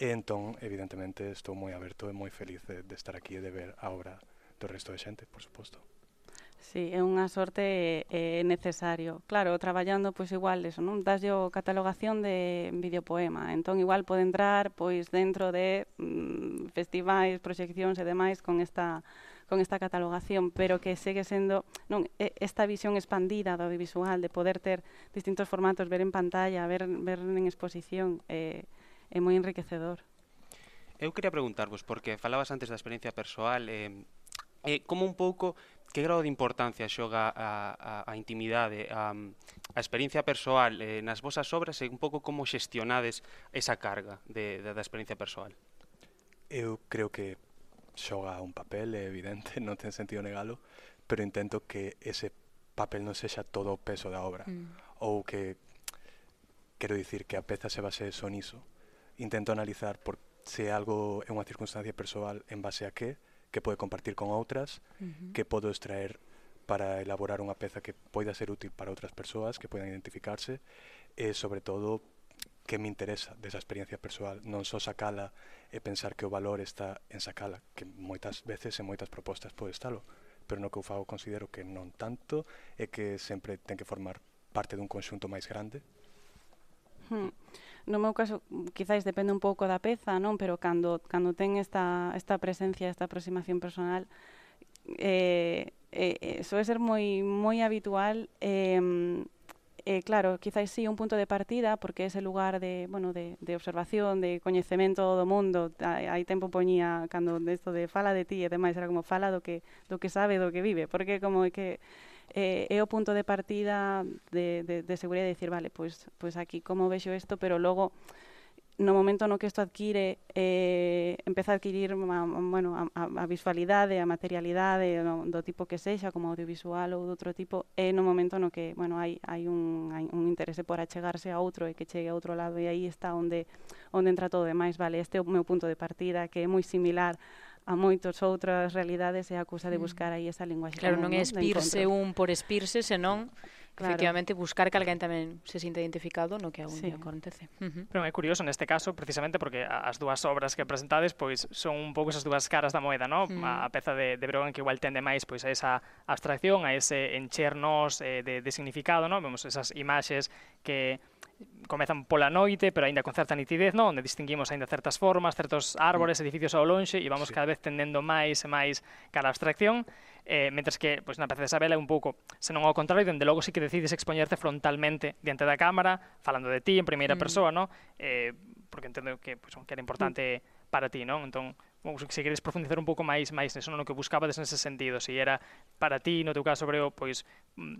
E entón, evidentemente, estou moi aberto e moi feliz de, de estar aquí e de ver a obra do resto de xente, por suposto. Sí, é unha sorte é necesario. Claro, traballando pois igual eso, non? Daslle o catalogación de videopoema. Entón igual pode entrar pois dentro de mm, festivais, proxeccións e demais con esta con esta catalogación, pero que segue sendo non esta visión expandida do audiovisual de poder ter distintos formatos, ver en pantalla, ver ver en exposición, eh, é moi enriquecedor. Eu quería preguntarvos porque falabas antes da experiencia persoal, eh, eh como un pouco que grado de importancia xoga a, a, a intimidade, a, a experiencia persoal eh, nas vosas obras e un pouco como xestionades esa carga de, de, da experiencia persoal? Eu creo que xoga un papel, é evidente, [laughs] non ten sentido negalo, pero intento que ese papel non sexa todo o peso da obra. Mm. Ou que, quero dicir, que a peza se base só niso. Intento analizar por se algo é unha circunstancia persoal en base a que, que pode compartir con outras, mm -hmm. que podo extraer para elaborar unha peza que poida ser útil para outras persoas que poidan identificarse e, sobre todo, que me interesa desa experiencia persoal non só sacala e pensar que o valor está en sacala que moitas veces e moitas propostas pode estalo pero no que eu fago considero que non tanto e que sempre ten que formar parte dun conxunto máis grande Hmm. No meu caso, quizáis depende un pouco da peza, non? Pero cando, cando ten esta, esta presencia, esta aproximación personal, eh, eh, eh, suele ser moi moi habitual eh, eh, claro, quizáis sí un punto de partida porque ese lugar de, bueno, de, de observación, de coñecemento do mundo, aí tempo poñía cando isto de fala de ti e demais era como fala do que do que sabe, do que vive, porque como é que eh, é o punto de partida de, de, de seguridade de decir, vale, pois, pues, pois pues aquí como vexo isto, pero logo no momento no que isto adquire eh, empeza a adquirir a, bueno, a, a visualidade, a materialidade no, do tipo que sexa, como audiovisual ou de outro tipo, é no momento no que bueno, hai, hai, un, hai un interese por achegarse a outro e que chegue a outro lado e aí está onde, onde entra todo demais. Vale, este é o meu punto de partida que é moi similar a moitos outras realidades e a cousa de mm. buscar aí esa linguaxe. Claro, non é espirse un por espirse, senón Claro. Efectivamente, buscar que alguén tamén se sinta identificado no que algún sí. día acontece. Uh -huh. Pero é curioso neste caso, precisamente porque as dúas obras que presentades pois son un pouco esas dúas caras da moeda, no? Mm. Uh -huh. A peza de, de Brogan que igual tende máis pois a esa abstracción, a ese enchernos eh, de, de significado, no? Vemos esas imaxes que comezan pola noite, pero aínda con certa nitidez, non? onde distinguimos aínda certas formas, certos árbores, mm. edificios ao lonxe, e vamos sí. cada vez tendendo máis e máis cara a abstracción, eh, mentres que pois, na peza de Isabel é un pouco, se non ao contrario, dende logo sí que decides expoñerte frontalmente diante da cámara, falando de ti en primeira mm. persoa, non? Eh, porque entendo que, pois, que era importante mm. para ti, non? Entón, se queres profundizar un pouco máis máis neso, non? O que buscabades nese sentido, se era para ti, no teu caso, breo, pois mm,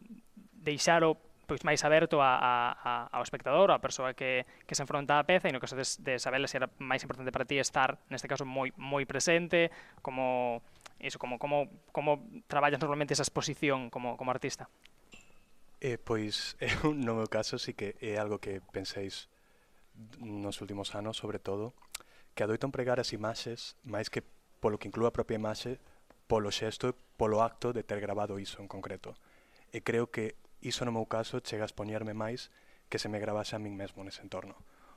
deixar o pois máis aberto a, a, a, ao espectador, a persoa que, que se enfronta á peza e no caso de, de saber se era máis importante para ti estar, neste caso, moi moi presente, como iso, como, como, como traballas normalmente esa exposición como, como artista? Eh, pois, [laughs] eu, eh, no meu caso, sí que é algo que penseis nos últimos anos, sobre todo, que adoito empregar as imaxes, máis que polo que inclúa a propia imaxe, polo xesto e polo acto de ter grabado iso en concreto. E creo que iso no meu caso chega a expoñerme máis que se me gravase a min mesmo nese entorno.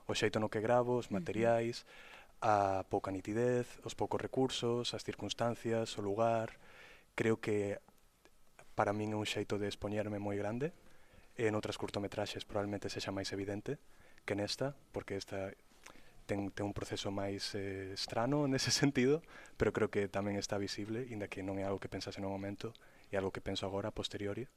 O xeito no que gravo, os materiais, a pouca nitidez, os poucos recursos, as circunstancias, o lugar... Creo que para min é un xeito de expoñerme moi grande, e en outras curtometraxes probablemente sexa máis evidente que nesta, porque esta ten, ten un proceso máis eh, estrano [laughs] nese sentido, pero creo que tamén está visible, inda que non é algo que pensase no momento, e algo que penso agora, a posteriori,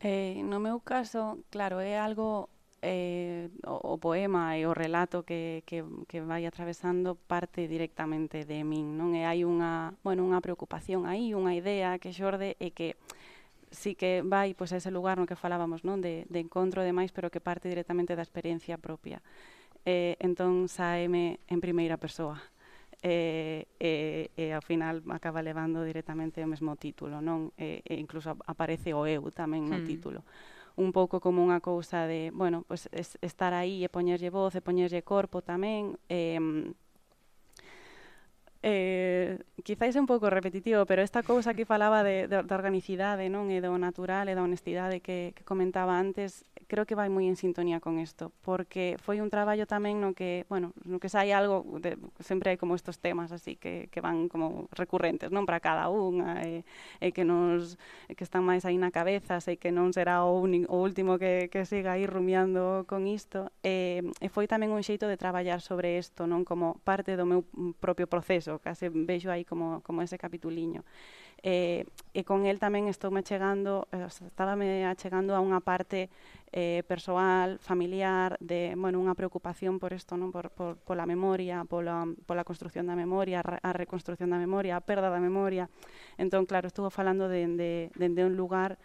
Eh, no meu caso, claro, é algo eh, o, o poema e o relato que, que, que vai atravesando parte directamente de min, non? E hai unha, bueno, unha preocupación aí, unha idea que xorde e que sí que vai pois, a ese lugar no que falábamos, non? De, de encontro e demais, pero que parte directamente da experiencia propia. Eh, entón, saeme en primeira persoa e, e, e ao final acaba levando directamente o mesmo título, non? E, e incluso aparece o eu tamén no hmm. título. Un pouco como unha cousa de, bueno, pues es, estar aí e poñerlle voz e poñerlle corpo tamén, eh, eh, quizáis é un pouco repetitivo, pero esta cousa que falaba de, de, da organicidade non e do natural e da honestidade que, que comentaba antes, creo que vai moi en sintonía con isto, porque foi un traballo tamén no que, bueno, no que sai algo, de, sempre hai como estos temas así que, que van como recurrentes, non para cada unha, e, e que nos que están máis aí na cabeza, sei que non será o, un, o último que, que siga aí rumiando con isto, e, e foi tamén un xeito de traballar sobre isto, non como parte do meu propio proceso, case vexo aí como, como ese capituliño. Eh, e, e con el tamén estou me chegando, estaba me achegando a unha parte eh, persoal, familiar, de, bueno, unha preocupación por isto, non? Por, por, pola memoria, pola, pola construción da memoria, a reconstrucción da memoria, a perda da memoria. Entón, claro, estuvo falando de, de, de, de un lugar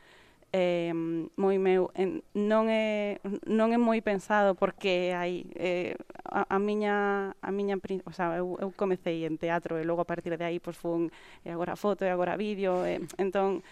eh, moi meu en, non é non é moi pensado porque hai eh, a, a miña a miña, o sea, eu, eu comecei en teatro e logo a partir de aí pois fun e agora foto e agora vídeo e, entón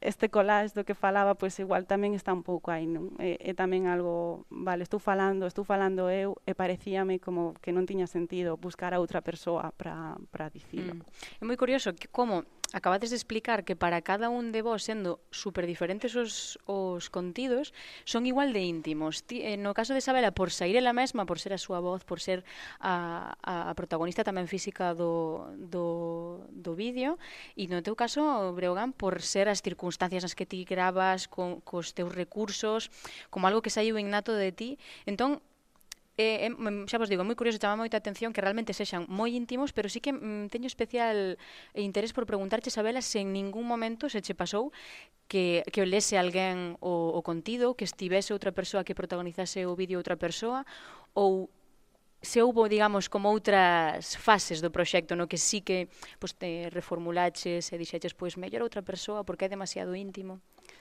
este collage do que falaba, pois igual tamén está un pouco aí, non? E, e tamén algo, vale, estou falando, estou falando eu, e parecíame como que non tiña sentido buscar a outra persoa para dicilo. Mm. É moi curioso que como acabades de explicar que para cada un de vos, sendo super diferentes os, os contidos, son igual de íntimos. Ti, eh, no caso de Isabela, por sair ela mesma, por ser a súa voz, por ser a, a, a protagonista tamén física do, do, do vídeo, e no teu caso, Breogán, por ser as circunstancias nas que ti gravas, con, cos teus recursos, como algo que saiu innato de ti. Entón, eh, xa vos digo, moi curioso, chama moita atención que realmente sexan moi íntimos, pero sí que mm, teño especial interés por preguntarche, Isabela, se en ningún momento se che pasou que, que lese alguén o, o contido, que estivese outra persoa que protagonizase o vídeo outra persoa, ou se houbo, digamos, como outras fases do proxecto no que sí que pues, te reformulaches e dixeches, pois, mellor outra persoa porque é demasiado íntimo.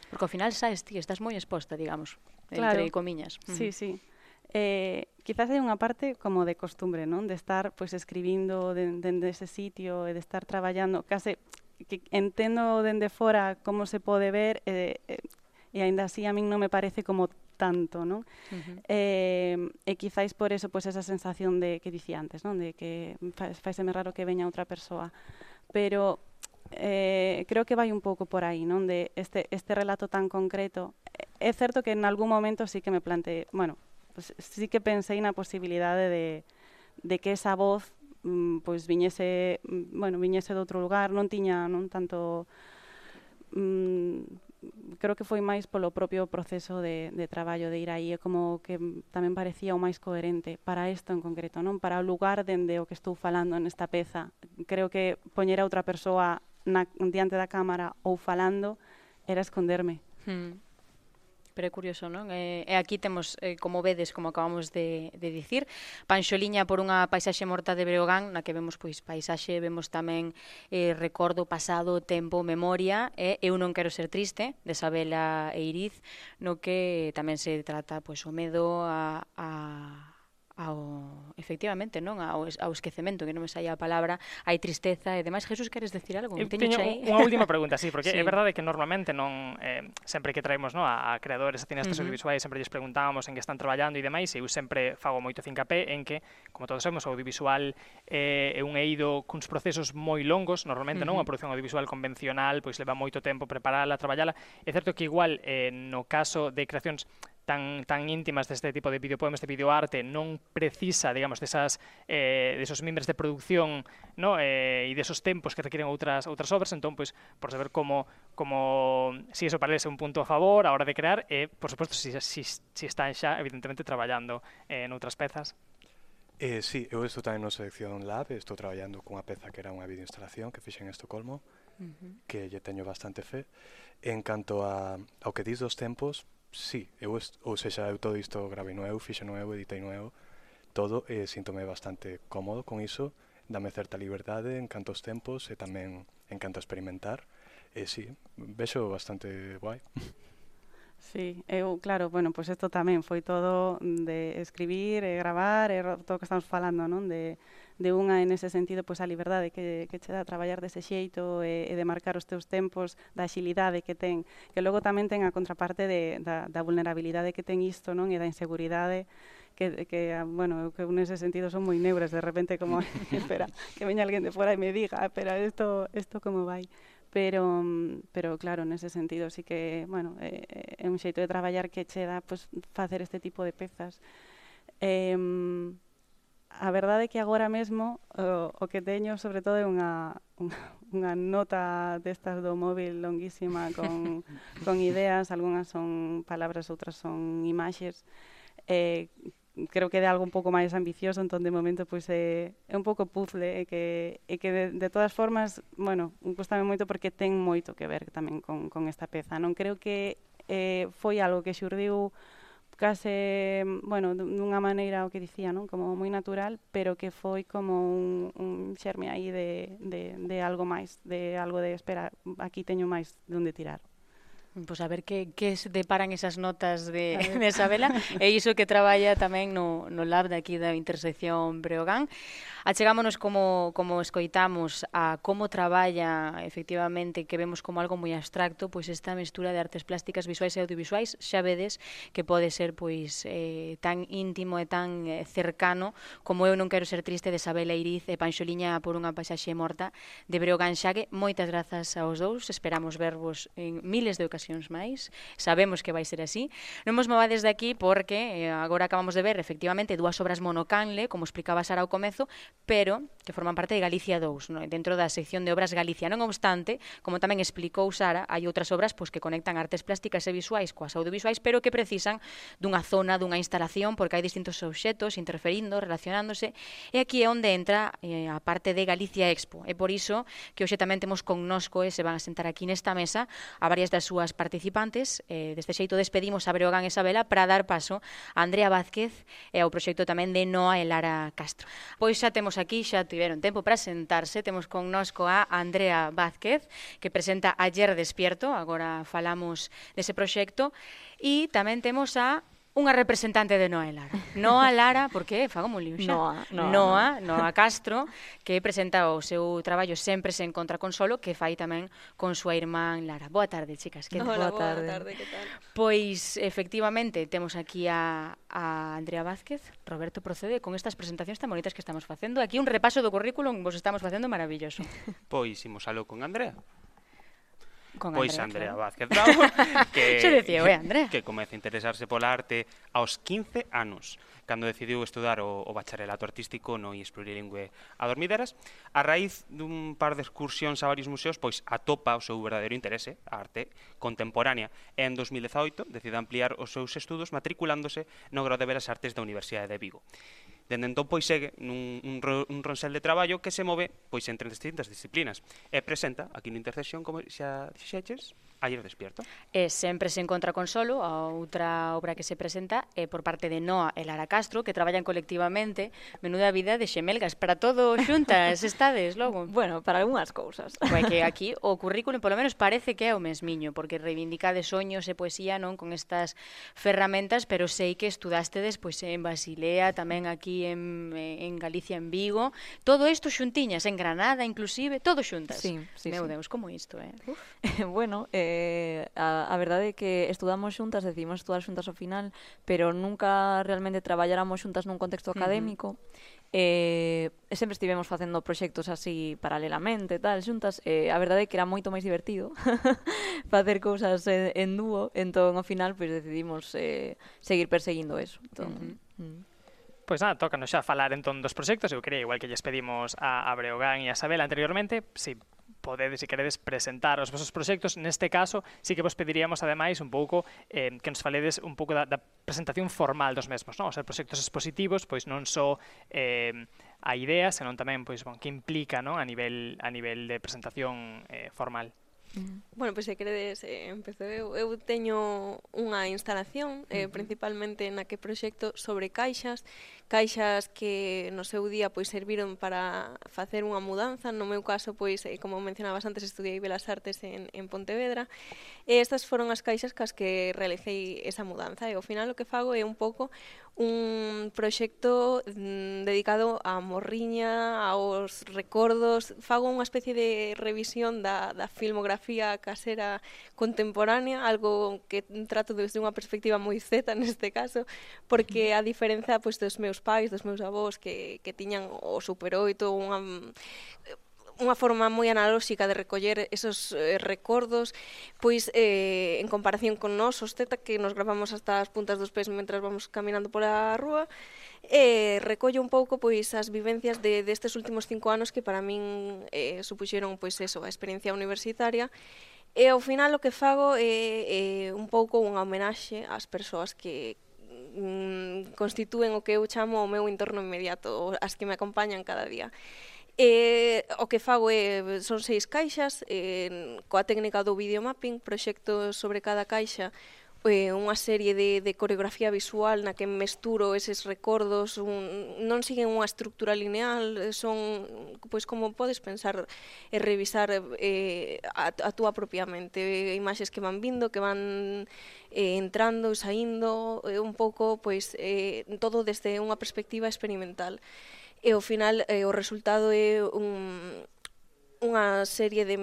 Porque ao final sabes ti, estás moi exposta, digamos, claro. entre comiñas. Sí, sí. Eh, quizás hai unha parte como de costumbre, non? De estar pois escribindo dende de, de ese sitio e de estar traballando, case que entendo dende fora como se pode ver eh, e aínda así a min non me parece como tanto, non? Uh -huh. eh, e quizáis por eso pois esa sensación de que dicía antes, non? De que faiseme raro que veña outra persoa. Pero eh, creo que vai un pouco por aí, non? De este, este relato tan concreto. É certo que en algún momento sí que me planteé, bueno, pues sí que pensei na posibilidade de, de que esa voz mm, pois viñese, mm, bueno, viñese de outro lugar, non tiña non tanto mm, creo que foi máis polo propio proceso de, de traballo de ir aí é como que tamén parecía o máis coherente para isto en concreto, non para o lugar dende o que estou falando nesta peza. Creo que poñer a outra persoa na, diante da cámara ou falando era esconderme. Hmm. Pero é curioso, non? E, e aquí temos, eh, como vedes, como acabamos de, de dicir, Panxoliña por unha paisaxe morta de Breogán, na que vemos pois paisaxe, vemos tamén eh, recordo, pasado, tempo, memoria, e eh, Eu non quero ser triste, de Sabela e Iriz, no que tamén se trata pois o medo a, a ao efectivamente, non, ao, ao esquecemento, que non me saía a palabra, hai tristeza e demais. Jesús, queres decir algo? Eu teño unha última pregunta, sí, porque [laughs] sí. é verdade que normalmente non eh, sempre que traemos no, a, a creadores, a cineastas uh -huh. audiovisuais, sempre lles preguntábamos en que están traballando e demais, e eu sempre fago moito fincapé en que, como todos sabemos, o audiovisual eh, é un eido cuns procesos moi longos, normalmente uh -huh. non, a produción audiovisual convencional pois leva moito tempo preparala, traballala. É certo que igual eh, no caso de creacións tan, tan íntimas deste tipo de videopoemas, de videoarte, non precisa, digamos, desas, eh, desos mimbres de producción no? eh, e desos tempos que requieren outras outras obras, entón, pois, por saber como, como si eso parece un punto a favor a hora de crear, e, eh, por suposto, si, si, si están xa, evidentemente, traballando eh, en outras pezas. Eh, sí, eu estou tamén no Selección Lab, estou traballando cunha peza que era unha videoinstalación que fixen en Estocolmo, uh -huh. que lle teño bastante fe. En canto a, ao que dis dos tempos, sí, eu, ou seja, eu todo isto gravei novo, fixo eu, editei novo, todo, e síntome bastante cómodo con iso, dame certa liberdade en cantos tempos e tamén en canto experimentar, e sí, vexo bastante guai. [laughs] Sí, eu, claro, bueno, pois pues isto tamén foi todo de escribir e gravar e todo o que estamos falando, non? De de unha en ese sentido pois a liberdade que, que che dá traballar dese xeito e, e de marcar os teus tempos da axilidade que ten que logo tamén ten a contraparte de, da, da vulnerabilidade que ten isto non e da inseguridade que, que ah, bueno, que nese sentido son moi neuras de repente como [laughs] espera que veña alguén de fora e me diga ah, espera isto isto como vai pero pero claro, nese sentido sí que, bueno, é, é un xeito de traballar que che dá pues, facer este tipo de pezas. Eh, a verdade é que agora mesmo o, o que teño sobre todo é unha, unha, unha nota destas do móvil longuísima con, [laughs] con ideas, algunhas son palabras, outras son imaxes. Eh, creo que é algo un pouco máis ambicioso, entón de momento pois é, é un pouco puzzle, é que, é que de, de todas formas, bueno, gustame moito porque ten moito que ver tamén con, con esta peza. Non creo que eh, foi algo que xurdiu case, bueno, dunha maneira o que dicía, non? Como moi natural, pero que foi como un, un xerme aí de, de, de algo máis, de algo de, espera, aquí teño máis de onde tirar. Pois pues a ver que, que se deparan esas notas de, [laughs] de Isabela e iso que traballa tamén no, no lab de aquí da intersección Breogán. Achegámonos como, como escoitamos a como traballa efectivamente que vemos como algo moi abstracto pois esta mestura de artes plásticas visuais e audiovisuais xa vedes que pode ser pois eh, tan íntimo e tan eh, cercano como eu non quero ser triste de Isabela Iriz e Panxoliña por unha paisaxe morta de Breogán Xague. Moitas grazas aos dous, esperamos vervos en miles de ocasións ocasións máis. Sabemos que vai ser así. Non vos movades de aquí porque eh, agora acabamos de ver efectivamente dúas obras monocanle, como explicaba Sara ao comezo, pero que forman parte de Galicia 2, no? dentro da sección de obras Galicia. Non obstante, como tamén explicou Sara, hai outras obras pois, que conectan artes plásticas e visuais coas audiovisuais, pero que precisan dunha zona, dunha instalación, porque hai distintos obxetos interferindo, relacionándose, e aquí é onde entra eh, a parte de Galicia Expo. É por iso que hoxe tamén temos connosco e se van a sentar aquí nesta mesa a varias das súas participantes. Eh, deste xeito despedimos a Breogán e Isabela para dar paso a Andrea Vázquez e ao proxecto tamén de Noa e Lara Castro. Pois xa temos aquí, xa tiveron tempo para sentarse, temos connosco a Andrea Vázquez, que presenta Ayer Despierto, agora falamos dese proxecto, e tamén temos a unha representante de Noa Lara. Noa Lara, porque fago moi liu xa. Noa, Noa, Noa, Noa Castro, que presenta o seu traballo sempre se encontra con solo, que fai tamén con súa irmán Lara. Boa tarde, chicas. Que Hola, boa tarde. Boa tarde, que tal? Pois, efectivamente, temos aquí a, a Andrea Vázquez, Roberto Procede, con estas presentacións tan bonitas que estamos facendo. Aquí un repaso do currículum vos estamos facendo maravilloso. Pois, imos alo con Andrea. Con pois Andrea, Andrea Vázquez Bravo [laughs] que, Xo decía, oi, Andrea. que comeza a interesarse pola arte aos 15 anos cando decidiu estudar o, o bacharelato artístico no IES Plurilingüe a Dormideras. A raíz dun par de excursións a varios museos pois atopa o seu verdadeiro interese a arte contemporánea. E en 2018 decide ampliar os seus estudos matriculándose no Grau de Belas Artes da Universidade de Vigo. Dende entón, pois, segue nun, un, un ronsel de traballo que se move pois entre distintas disciplinas. E presenta aquí no Intercesión, como xa dixeches, Ayer despierto. E sempre se encontra con Solo, a outra obra que se presenta, é por parte de Noa e Lara Castro, que traballan colectivamente, menuda vida de xemelgas, para todo xuntas [laughs] estades logo. Bueno, para algunhas cousas. Pois que [laughs] aquí o currículo, polo menos, parece que é o mesmiño, porque reivindica de soños e poesía non con estas ferramentas, pero sei que estudastedes pois, en Basilea, tamén aquí en, en Galicia, en Vigo, todo isto xuntiñas, en Granada inclusive, todo xuntas. Sí, sí, Meu sí. Deus, como isto, eh? Uf. [laughs] bueno, eh, Eh, a, a verdade é que estudamos xuntas, decidimos estudar xuntas ao final, pero nunca realmente traballáramos xuntas nun contexto académico. Uh -huh. Eh, sempre estivemos facendo proxectos así paralelamente, tal, xuntas. Eh, a verdade é que era moito máis divertido [laughs] facer cousas en, en dúo, entón ao final pois pues, decidimos eh, seguir perseguindo eso. Entón, uh -huh. mm. Pois nada, tócanos xa falar entón dos proxectos. Eu quería, igual que lles pedimos a, a Breogán e a Sabela anteriormente, se si podedes, se queredes, presentar os vosos proxectos. Neste caso, sí que vos pediríamos, ademais, un pouco eh, que nos faledes un pouco da, da presentación formal dos mesmos, non? O ser proxectos expositivos, pois non só eh, a idea, senón tamén pois, bon, que implica non? a nivel a nivel de presentación eh, formal. Mm-hmm. Bueno, pois pues, se credes, eh, empezo eu, eu teño unha instalación eh, principalmente na que proxecto sobre caixas caixas que no seu día pois serviron para facer unha mudanza, no meu caso pois eh, como mencionabas antes estudiei Belas Artes en, en Pontevedra. E estas foron as caixas cas que realicei esa mudanza. E ao final o que fago é un pouco un proxecto mm, dedicado á morriña, aos recordos, fago unha especie de revisión da, da filmografía casera contemporánea, algo que trato desde unha perspectiva moi zeta [laughs] neste caso, porque a diferenza pois, dos meus meus pais, dos meus avós que, que tiñan o Super 8 unha unha forma moi analóxica de recoller esos eh, recordos, pois eh, en comparación con nós, os teta que nos gravamos hasta as puntas dos pés mentras vamos caminando pola rúa, eh, recollo un pouco pois as vivencias de destes de últimos cinco anos que para min eh, supuxeron pois eso, a experiencia universitaria, E ao final o que fago é, é un pouco unha homenaxe ás persoas que, mm, constitúen o que eu chamo o meu entorno inmediato, as que me acompañan cada día. E o que fago é, son seis caixas, eh, coa técnica do videomapping, proxecto sobre cada caixa, eh, unha serie de, de coreografía visual na que mesturo eses recordos, un, non siguen unha estructura lineal, eh, son, pois como podes pensar e revisar eh, a, a túa propia mente, imaxes que van vindo, que van eh, entrando e saindo, eh, un pouco, pois, eh, todo desde unha perspectiva experimental. E ao final eh, o resultado é un, unha serie de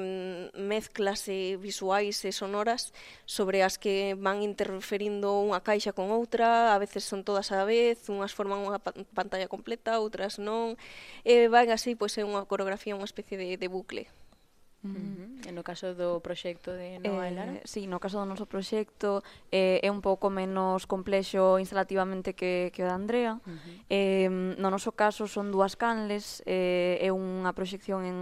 mezclas e visuais e sonoras sobre as que van interferindo unha caixa con outra, a veces son todas á vez, unhas forman unha pantalla completa, outras non, e van así, pois é unha coreografía, unha especie de, de bucle. Mm En E no caso do proxecto de Noa eh, Lara? Sí, no caso do noso proxecto eh, é un pouco menos complexo instalativamente que, que o de Andrea. Uh -huh. eh, no noso caso son dúas canles, eh, é unha proxección en,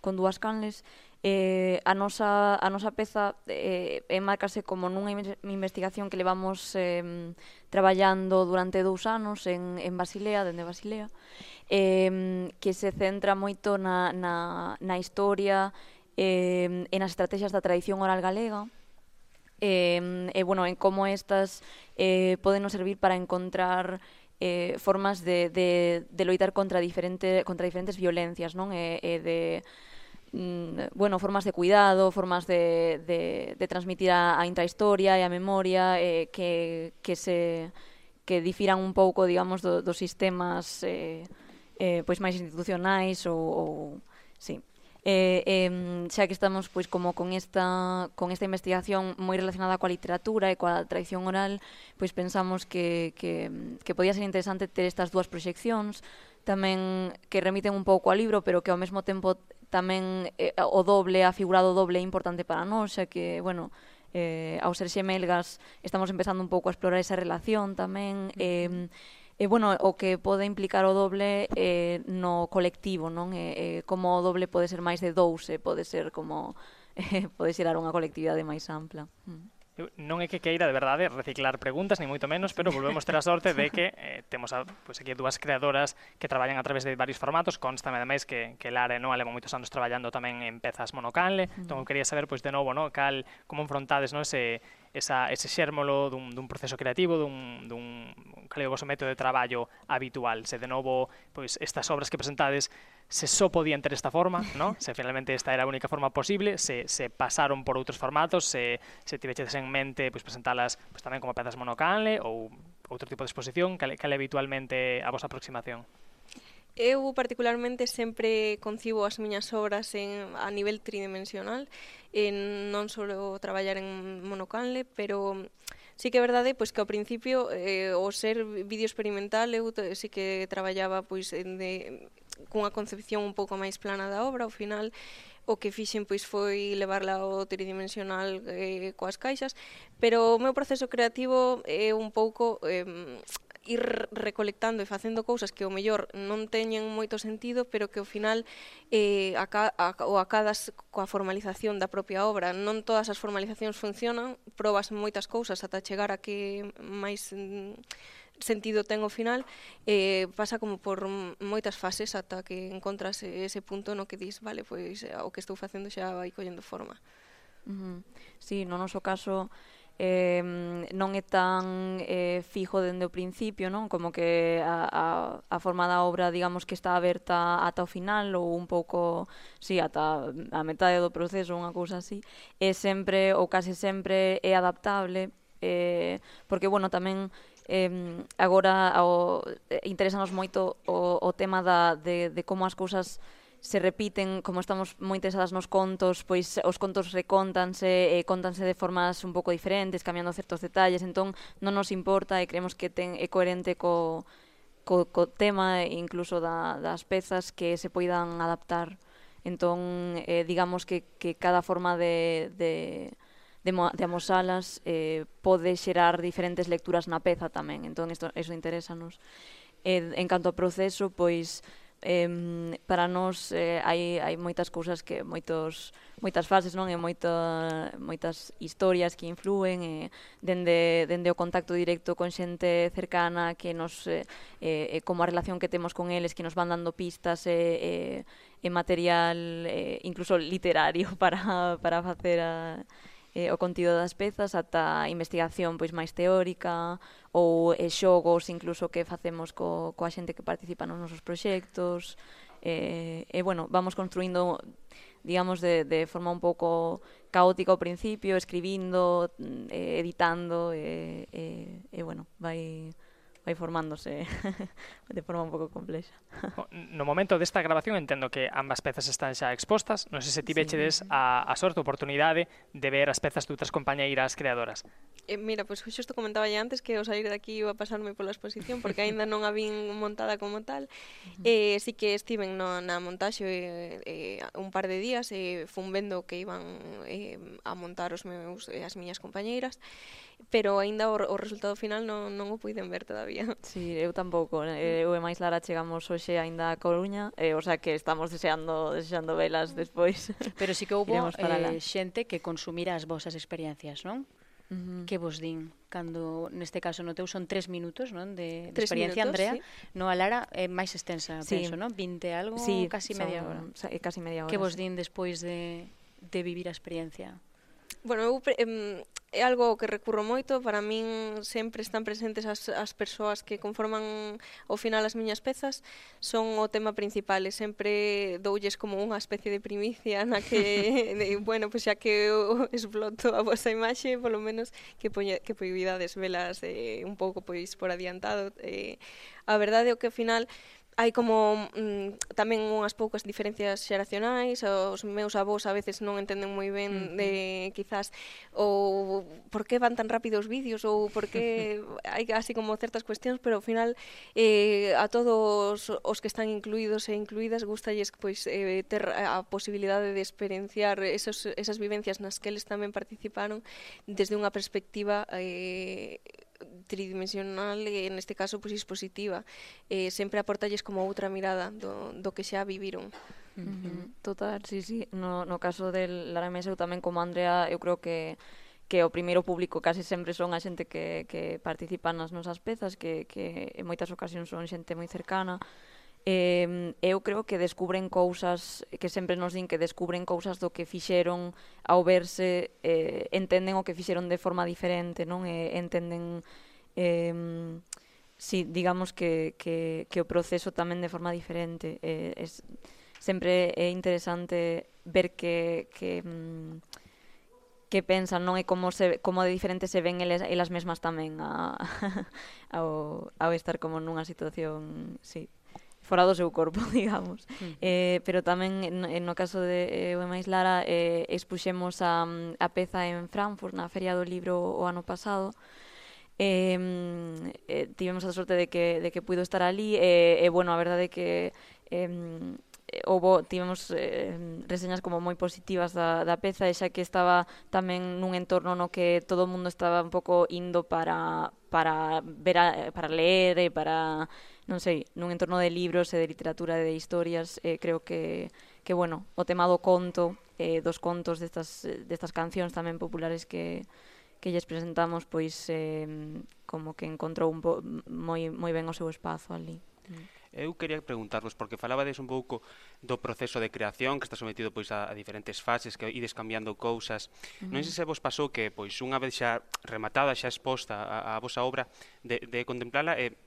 con dúas canles. Eh, a, nosa, a nosa peza eh, enmarcase como nunha investigación que levamos eh, traballando durante dous anos en, en Basilea, dende Basilea, eh, que se centra moito na, na, na historia, eh, en as estrategias da tradición oral galega, eh, e, eh, bueno, en como estas eh, poden nos servir para encontrar eh, formas de, de, de loitar contra, diferente, contra diferentes violencias, non? E, e de mm, bueno, formas de cuidado, formas de, de, de transmitir a, a intrahistoria e a memoria eh, que, que se que difiran un pouco, digamos, do, dos sistemas eh, eh, pois máis institucionais ou, ou sí. Eh, eh, xa que estamos pois como con esta con esta investigación moi relacionada coa literatura e coa tradición oral, pois pensamos que, que, que podía ser interesante ter estas dúas proxeccións tamén que remiten un pouco ao libro, pero que ao mesmo tempo tamén eh, o doble, a figura do doble é importante para nós, xa que, bueno, eh, ao ser xemelgas estamos empezando un pouco a explorar esa relación tamén. Eh, E, bueno, o que pode implicar o doble eh, no colectivo, non? Eh, eh, como o doble pode ser máis de dous, e pode ser como [laughs] eh, pode xerar unha colectividade máis ampla. Mm. Non é que queira de verdade reciclar preguntas, ni moito menos, pero volvemos ter a sorte de que [laughs] eh, temos a, pois pues, aquí dúas creadoras que traballan a través de varios formatos, constame ademais que, que Lara non leva moitos anos traballando tamén en pezas monocanle, mm. entón quería saber, pois, de novo, no, cal, como enfrontades no, ese, esa, ese xérmolo dun, dun proceso creativo, dun, dun cal é o vosso método de traballo habitual. Se de novo, pois estas obras que presentades se só podían ter esta forma, no? se finalmente esta era a única forma posible, se, se pasaron por outros formatos, se, se tiveches en mente pues, presentalas pues, tamén como pezas monocanle ou outro tipo de exposición, cal, cal é habitualmente a vosa aproximación? Eu particularmente sempre concibo as miñas obras en, a nivel tridimensional, en, non só traballar en monocanle, pero sí que é verdade pois que ao principio eh, o ser vídeo experimental eu sí que traballaba pois en de cunha concepción un pouco máis plana da obra, ao final o que fixen pois foi levarla ao tridimensional eh, coas caixas, pero o meu proceso creativo é un pouco eh, ir recolectando e facendo cousas que ao mellor non teñen moito sentido, pero que ao final eh, aca, a, o acadas coa formalización da propia obra. Non todas as formalizacións funcionan, probas moitas cousas ata chegar a que máis mm, sentido ten o final, eh, pasa como por moitas fases ata que encontras ese punto no que dis, vale, pois eh, o que estou facendo xa vai collendo forma. Uh -huh. Sí, no noso caso eh, non é tan eh, fijo dende o principio, non? Como que a, a, a forma da obra, digamos, que está aberta ata o final ou un pouco, sí, ata a metade do proceso, unha cousa así, é sempre ou case sempre é adaptable eh, porque, bueno, tamén Eh, agora ao, eh, interesanos moito o, o tema da, de, de como as cousas se repiten, como estamos moi interesadas nos contos, pois os contos recóntanse, e eh, contanse de formas un pouco diferentes, cambiando certos detalles, entón non nos importa e creemos que ten, é coherente co, co, co tema incluso da, das pezas que se poidan adaptar. Entón, eh, digamos que, que cada forma de, de, de, de amosalas eh, pode xerar diferentes lecturas na peza tamén, entón isto, iso interésanos. Eh, en canto ao proceso, pois eh, para nós eh, hai, hai moitas cousas que moitos moitas fases non e moito, moitas historias que influen e dende, dende o contacto directo con xente cercana que nos eh, eh, como a relación que temos con eles que nos van dando pistas e eh, eh, material eh, incluso literario [laughs] para, para facer a, eh, o contido das pezas ata investigación pois máis teórica ou eh, xogos incluso que facemos co, coa xente que participa nos nosos proxectos. E, eh, e bueno, vamos construindo digamos de, de forma un pouco caótica ao principio, escribindo, mm, eh, editando e, eh, eh, eh, bueno, vai vai formándose [laughs] de forma un pouco complexa. No momento desta grabación entendo que ambas pezas están xa expostas, non sei se ti vechedes sí. a, a sorte, a oportunidade de ver as pezas de outras compañeiras creadoras. Eh, mira, pois pues, xusto comentaba ya antes que ao sair daqui iba a pasarme pola exposición porque aínda non a vin montada como tal. Eh, sí que estiven no, na montaxe eh, eh, un par de días e eh, fun vendo que iban eh, a montar os meus eh, as miñas compañeiras pero aínda o, o resultado final non, non o puiden ver todavía. [laughs] Sí, eu tampouco. Eh, eu e máis Lara chegamos hoxe aínda a Coruña, eh, o sea que estamos deseando deseando velas mm. despois. [laughs] Pero sí que [laughs] houve eh, xente que consumira as vosas experiencias, non? Uh -huh. Que vos din cando neste caso no teu son tres minutos, non? De, de experiencia minutos, Andrea, sí. no a Lara é eh, máis extensa, sí. penso, non? 20 algo, sí, casi son, media hora. Eh, casi media hora. Que vos din despois de de vivir a experiencia? Bueno, eu, eh, é algo que recurro moito, para min sempre están presentes as, as persoas que conforman ao final as miñas pezas, son o tema principal e sempre doulles como unha especie de primicia na que, [laughs] de, bueno, pois pues xa que eu exploto a vosa imaxe, polo menos que, poñe, que poidades velas eh, un pouco pois por adiantado. Eh, a verdade é que ao final hai como mm, tamén unhas poucas diferencias xeracionais, os meus avós a veces non entenden moi ben mm -hmm. de quizás ou por que van tan rápido os vídeos ou por que [laughs] hai así como certas cuestións, pero ao final eh, a todos os que están incluídos e incluídas gustalles pois eh, ter a posibilidade de experienciar esos, esas vivencias nas que eles tamén participaron desde unha perspectiva eh, tridimensional, eh, neste caso, pois, expositiva, eh, sempre aportalles como outra mirada do, do que xa viviron. Uh -huh. Total, sí, sí. No, no caso del Lara Mesa, eu tamén como Andrea, eu creo que que o primeiro público case sempre son a xente que, que participa nas nosas pezas, que, que en moitas ocasións son xente moi cercana, eh, eu creo que descubren cousas que sempre nos din que descubren cousas do que fixeron ao verse eh, entenden o que fixeron de forma diferente non? Eh, entenden eh, si digamos que, que, que o proceso tamén de forma diferente. Eh, es, sempre é interesante ver que, que mm, que pensan, non? E como se como de diferente se ven eles, elas mesmas tamén a, [laughs] ao, ao estar como nunha situación, sí, fora do seu corpo, [laughs] digamos. Mm. Eh, pero tamén, no, no caso de eh, Oe Máis Lara, eh, expuxemos a, a peza en Frankfurt, na Feria do Libro o ano pasado, eh, eh, tivemos a sorte de que, de que puido estar ali, eh, e, eh, eh, bueno, a verdade é que eh, houbo, tivemos eh, reseñas como moi positivas da, da peza, e xa que estaba tamén nun entorno no que todo o mundo estaba un pouco indo para, para, ver a, para ler e para, non sei, nun entorno de libros e de literatura e de historias, eh, creo que, que bueno, o tema do conto, eh, dos contos destas, destas cancións tamén populares que, que lles presentamos pois eh, como que encontrou un po, moi, moi ben o seu espazo ali. Mm. Eu quería preguntarvos, porque falabades un pouco do proceso de creación que está sometido pois a, a diferentes fases, que ides cambiando cousas. Uh -huh. Non sei se vos pasou que pois unha vez xa rematada, xa exposta a, a vosa obra, de, de contemplala e eh,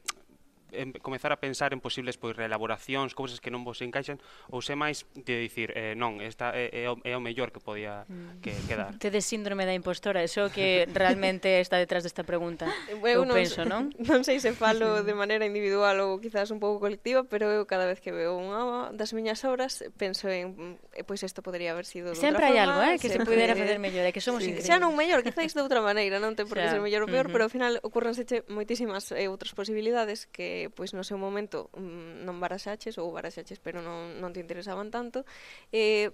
em, comezar a pensar en posibles pois reelaboracións, cousas que non vos encaixan ou se máis de dicir, eh, non, esta é, é, o, é o mellor que podía mm. que quedar. Tedes síndrome da impostora, eso que realmente está detrás desta pregunta. [laughs] Eu, eu non, penso, non? [laughs] Non sei se falo de maneira individual ou quizás un pouco colectiva, pero eu cada vez que veo unha das miñas obras penso en eh, pois isto podría haber sido de Sempre hai algo, eh, que se pudera facer mellor, é que somos sí, increíbles. Xa non mellor, quizás de outra maneira, non ten por que ser mellor ou peor, uh -huh. pero ao final ocurrense moitísimas eh, outras posibilidades que eh, pois no seu momento mm, non baraxaches ou baraxaches pero non, non te interesaban tanto eh,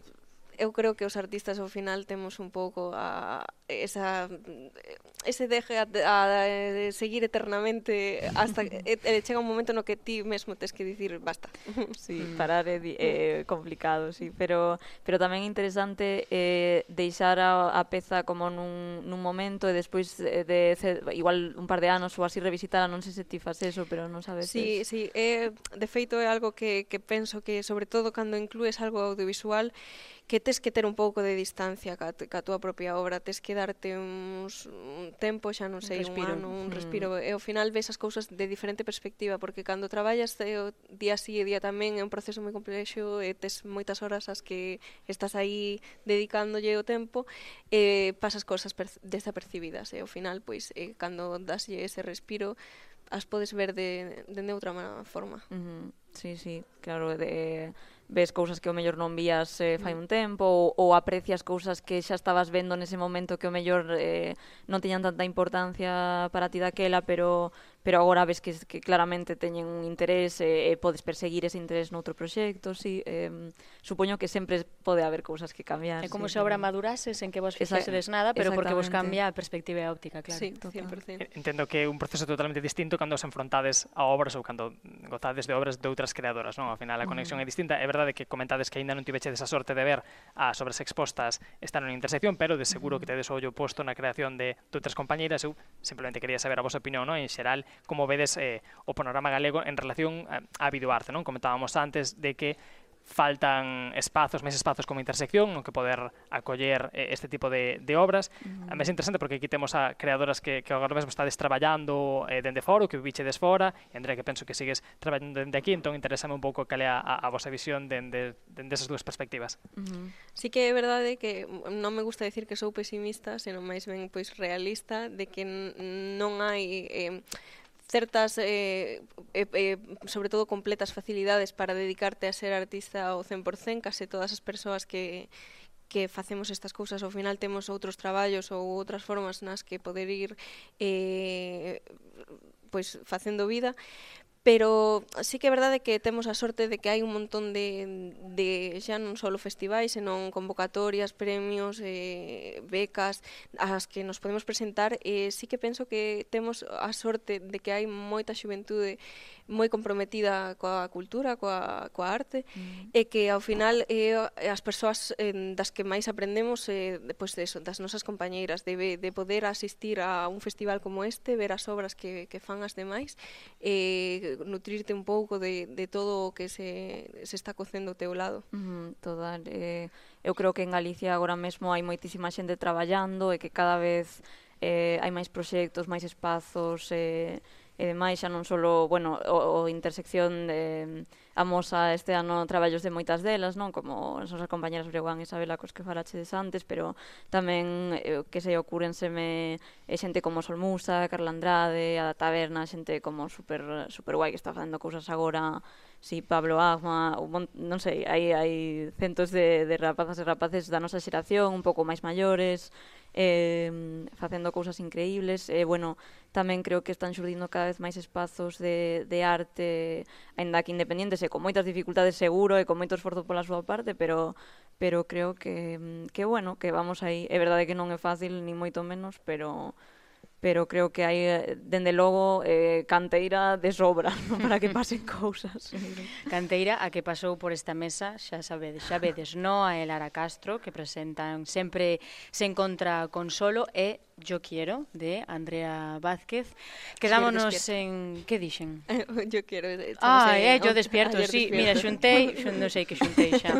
eu creo que os artistas ao final temos un pouco a esa ese deje a, a seguir eternamente hasta e, e eh, chega eh, un momento no que ti mesmo tes que dicir basta. Sí, mm. parar é mm. eh, complicado, sí, pero pero tamén interesante eh deixar a, a peza como nun nun momento e despois eh, de, de igual un par de anos ou así revisitar, non sei se ti fas eso, pero non sabes. Sí, sí, eh de feito é algo que que penso que sobre todo cando inclues algo audiovisual que tes que ter un pouco de distancia ca, ca túa propia obra, tes que darte uns, un tempo, xa non sei, un, respiro. un ano, un mm. respiro, mm. e ao final ves as cousas de diferente perspectiva, porque cando traballas eh, o día sí e día tamén é un proceso moi complexo, e tes moitas horas as que estás aí dedicándolle o tempo, e pasas cousas desapercibidas, e ao final, pois, eh, cando daslle ese respiro, as podes ver de, de, de outra forma. Uh -huh. Sí, sí, claro, de, ves cousas que o mellor non vías eh, fai mm. un tempo ou, ou aprecias cousas que xa estabas vendo nese momento que o mellor eh, non tiñan tanta importancia para ti daquela, pero pero agora ves que, que claramente teñen un interés e, e podes perseguir ese interés noutro proxecto, si, sí, eh, supoño que sempre pode haber cousas que cambiar. É como sí, se obra pero... madurase sen que vos fixesedes nada, pero porque vos cambia a perspectiva e óptica, claro. Sí, 100%. Entendo que é un proceso totalmente distinto cando os enfrontades a obras ou cando gozades de obras de outras creadoras, non? Ao final a conexión uh -huh. é distinta. É verdade que comentades que aínda non tiveches esa sorte de ver as obras expostas estar en intersección, pero de seguro que tedes o ollo posto na creación de, de outras compañeiras. Eu simplemente quería saber a vosa opinión, non? En xeral, como vedes eh, o panorama galego en relación eh, a Biduarte, non? Comentábamos antes de que faltan espazos, máis espazos como intersección, no que poder acoller eh, este tipo de, de obras. Uh -huh. A é interesante porque aquí temos a creadoras que, que agora mesmo estades traballando eh, dende fora, que vivichedes fora, e Andrea, que penso que sigues traballando dende aquí, entón interésame un pouco cal é a, a, a vosa visión dende, dende esas dúas perspectivas. Uh -huh. Sí que é verdade que non me gusta decir que sou pesimista, senón máis ben pois realista, de que non hai... Eh, certas, eh, eh, eh, sobre todo completas facilidades para dedicarte a ser artista ao 100%, case todas as persoas que que facemos estas cousas, ao final temos outros traballos ou outras formas nas que poder ir eh, pois facendo vida, pero sí que é verdade que temos a sorte de que hai un montón de, de xa non só festivais, senón convocatorias, premios, eh, becas, as que nos podemos presentar, e eh, sí que penso que temos a sorte de que hai moita xuventude moi comprometida coa cultura, coa, coa arte, mm. e que ao final eh, as persoas eh, das que máis aprendemos eh, pois eso, das nosas compañeiras, de, de poder asistir a un festival como este, ver as obras que, que fan as demais, eh, nutrirte un pouco de, de todo o que se, se está cocendo ao teu lado. Mm, total, eh, eu creo que en Galicia agora mesmo hai moitísima xente traballando e que cada vez eh, hai máis proxectos, máis espazos, eh, e demais xa non solo, bueno, o, o intersección de mm, amosa este ano traballos de moitas delas, non? Como as nosas compañeras Breguán e Isabela cos que falachedes antes, pero tamén eh, que se ocurrenseme eh, xente como Solmusa, Carla Andrade, a Taberna, xente como super super guai que está facendo cousas agora, si Pablo Agma, un, mon, non sei, hai hai centos de de rapazas e rapaces da nosa xeración, un pouco máis maiores, eh, facendo cousas increíbles e, eh, bueno, tamén creo que están xurdindo cada vez máis espazos de, de arte aínda que independentes e con moitas dificultades seguro e con moito esforzo pola súa parte, pero pero creo que, que bueno, que vamos aí. É verdade que non é fácil, ni moito menos, pero pero creo que hai, eh, dende logo, eh, canteira de sobra ¿no? para que pasen [laughs] cousas. Canteira a que pasou por esta mesa, xa sabedes, xa vedes, no a Elara Castro, que presentan sempre se encontra con solo e Yo Quiero, de Andrea Vázquez. Quedámonos en... Que dixen? [laughs] yo Quiero. Eh, ah, eh, yo despierto, sí. Despierto. Mira, xuntei, [laughs] xun, non sei que xuntei xa.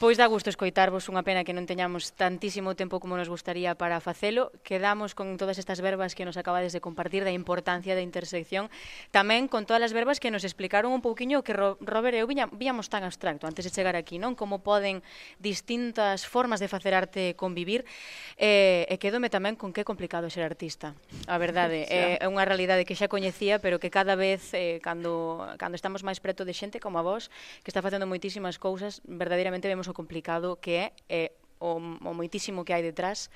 pois dá gusto escoitarvos, unha pena que non teñamos tantísimo tempo como nos gustaría para facelo. Quedamos con todas estas verbas que nos acabades de compartir da importancia da intersección. Tamén con todas as verbas que nos explicaron un pouquiño que Robert e eu víamos tan abstracto antes de chegar aquí, non? Como poden distintas formas de facer arte convivir. Eh, e quedome tamén con que é complicado ser artista. A verdade, [laughs] é, é unha realidade que xa coñecía, pero que cada vez, eh, cando, cando estamos máis preto de xente como a vos, que está facendo moitísimas cousas, verdadeiramente vemos o complicado que é eh, o, o moitísimo que hai detrás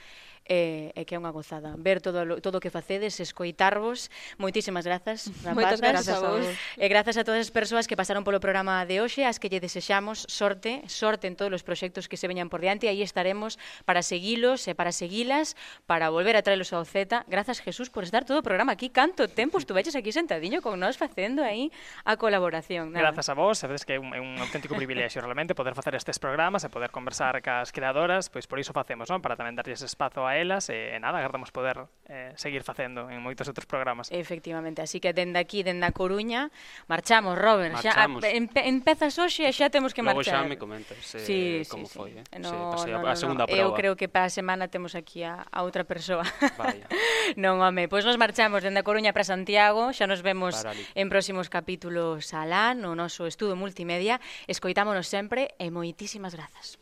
e, e que é unha gozada ver todo todo o que facedes, escoitarvos. Moitísimas grazas, [laughs] rapazas. Moitas grazas a vos. E grazas a todas as persoas que pasaron polo programa de hoxe, as que lle desexamos sorte, sorte en todos os proxectos que se veñan por diante, aí estaremos para seguilos e para seguilas, para volver a traelos ao Z. Grazas, Jesús, por estar todo o programa aquí. Canto tempo [laughs] estuveches aquí sentadiño con nós facendo aí a colaboración. Nada. Grazas a vos, sabedes que é un, é un auténtico privilexio realmente poder facer estes programas e poder conversar cas creadoras, pois por iso facemos, non? Para tamén darlles espazo a elas e, eh, nada, agardamos poder eh, seguir facendo en moitos outros programas. Efectivamente, así que dende aquí, dende a Coruña, marchamos, Robert. Marchamos. Xa, a, empe, empezas hoxe e xa temos que Logo marchar. Logo xa me comentas eh, sí, como sí, foi. Eh? No, sí, pasei no, no, a, a segunda no. prova. Eu creo que para a semana temos aquí a, a outra persoa. Vaya. [laughs] non, home, pois pues nos marchamos dende a Coruña para Santiago, xa nos vemos en próximos capítulos alá, no noso estudo multimedia. Escoitámonos sempre e moitísimas grazas.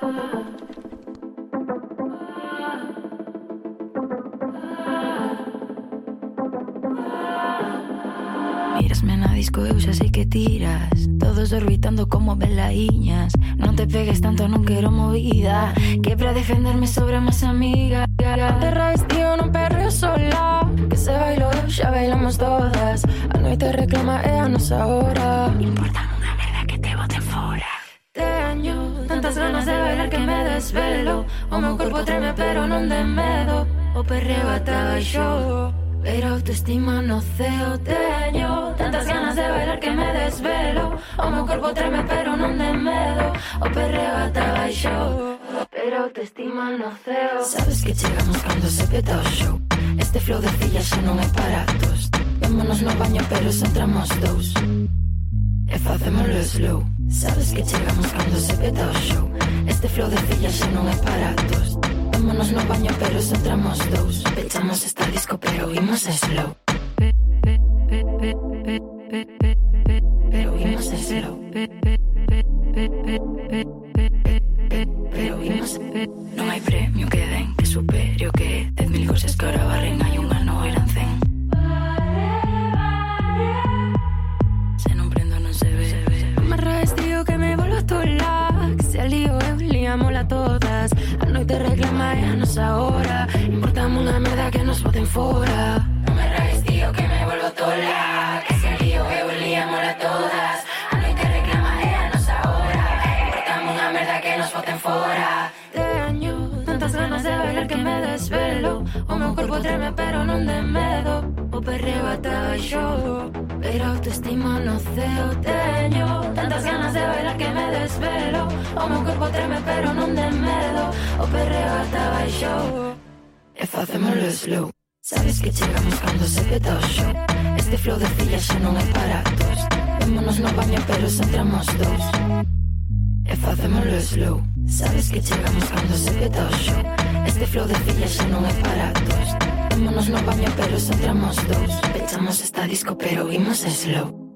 Thank you. Disco eu xa sei que tiras. Todos orbitando como velaíñas Non te pegues tanto, non quero movida. Que para defenderme sobre máis amiga Terrais, tío, non perreo sola. Que se bailo eu, xa bailamos todas. A noite reclama é a nosa hora Importa unha merda que te boten fora Teño tantas ganas de bailar que me desvelo. O meu corpo treme pero non de medo. O perreo ata baixo Pero autoestima no ceo. Teño O meu corpo treme pero non de medo. O perreo ata baixo. Pero autoestima no ceo. Sabes que chegamos cando se peta o show. Este flow de filla xa non é para tos Vémonos no baño pero só entramos dous. E facémoslo slow. Sabes que chegamos cando se peta o show. Este flow de filla xa non é para tos Vémonos no baño pero só entramos dous. Pechamos esta disco pero imos slow. te reclama ya no es ahora. Importamos una mierda que nos voten fuera. No me rajes, tío, que me vuelvo tola. corpo treme pero non de medo. O perreo ata baixo Pero autoestima no ceo teño Tantas ganas de bailar que me desvelo. O meu corpo treme pero non de medo. O perreo ata baixo E facémoslo slow. Sabes que chegamos cando se peta o show Este flow de filla xa non é para tos Vémonos no baño pero xa entramos dos. E facémoslo slow. Sabes que chegamos cando se peta o show Este flow de filla xa non é baratos Vémonos no baño pero só entramos dous Pechamos esta disco pero imos slow.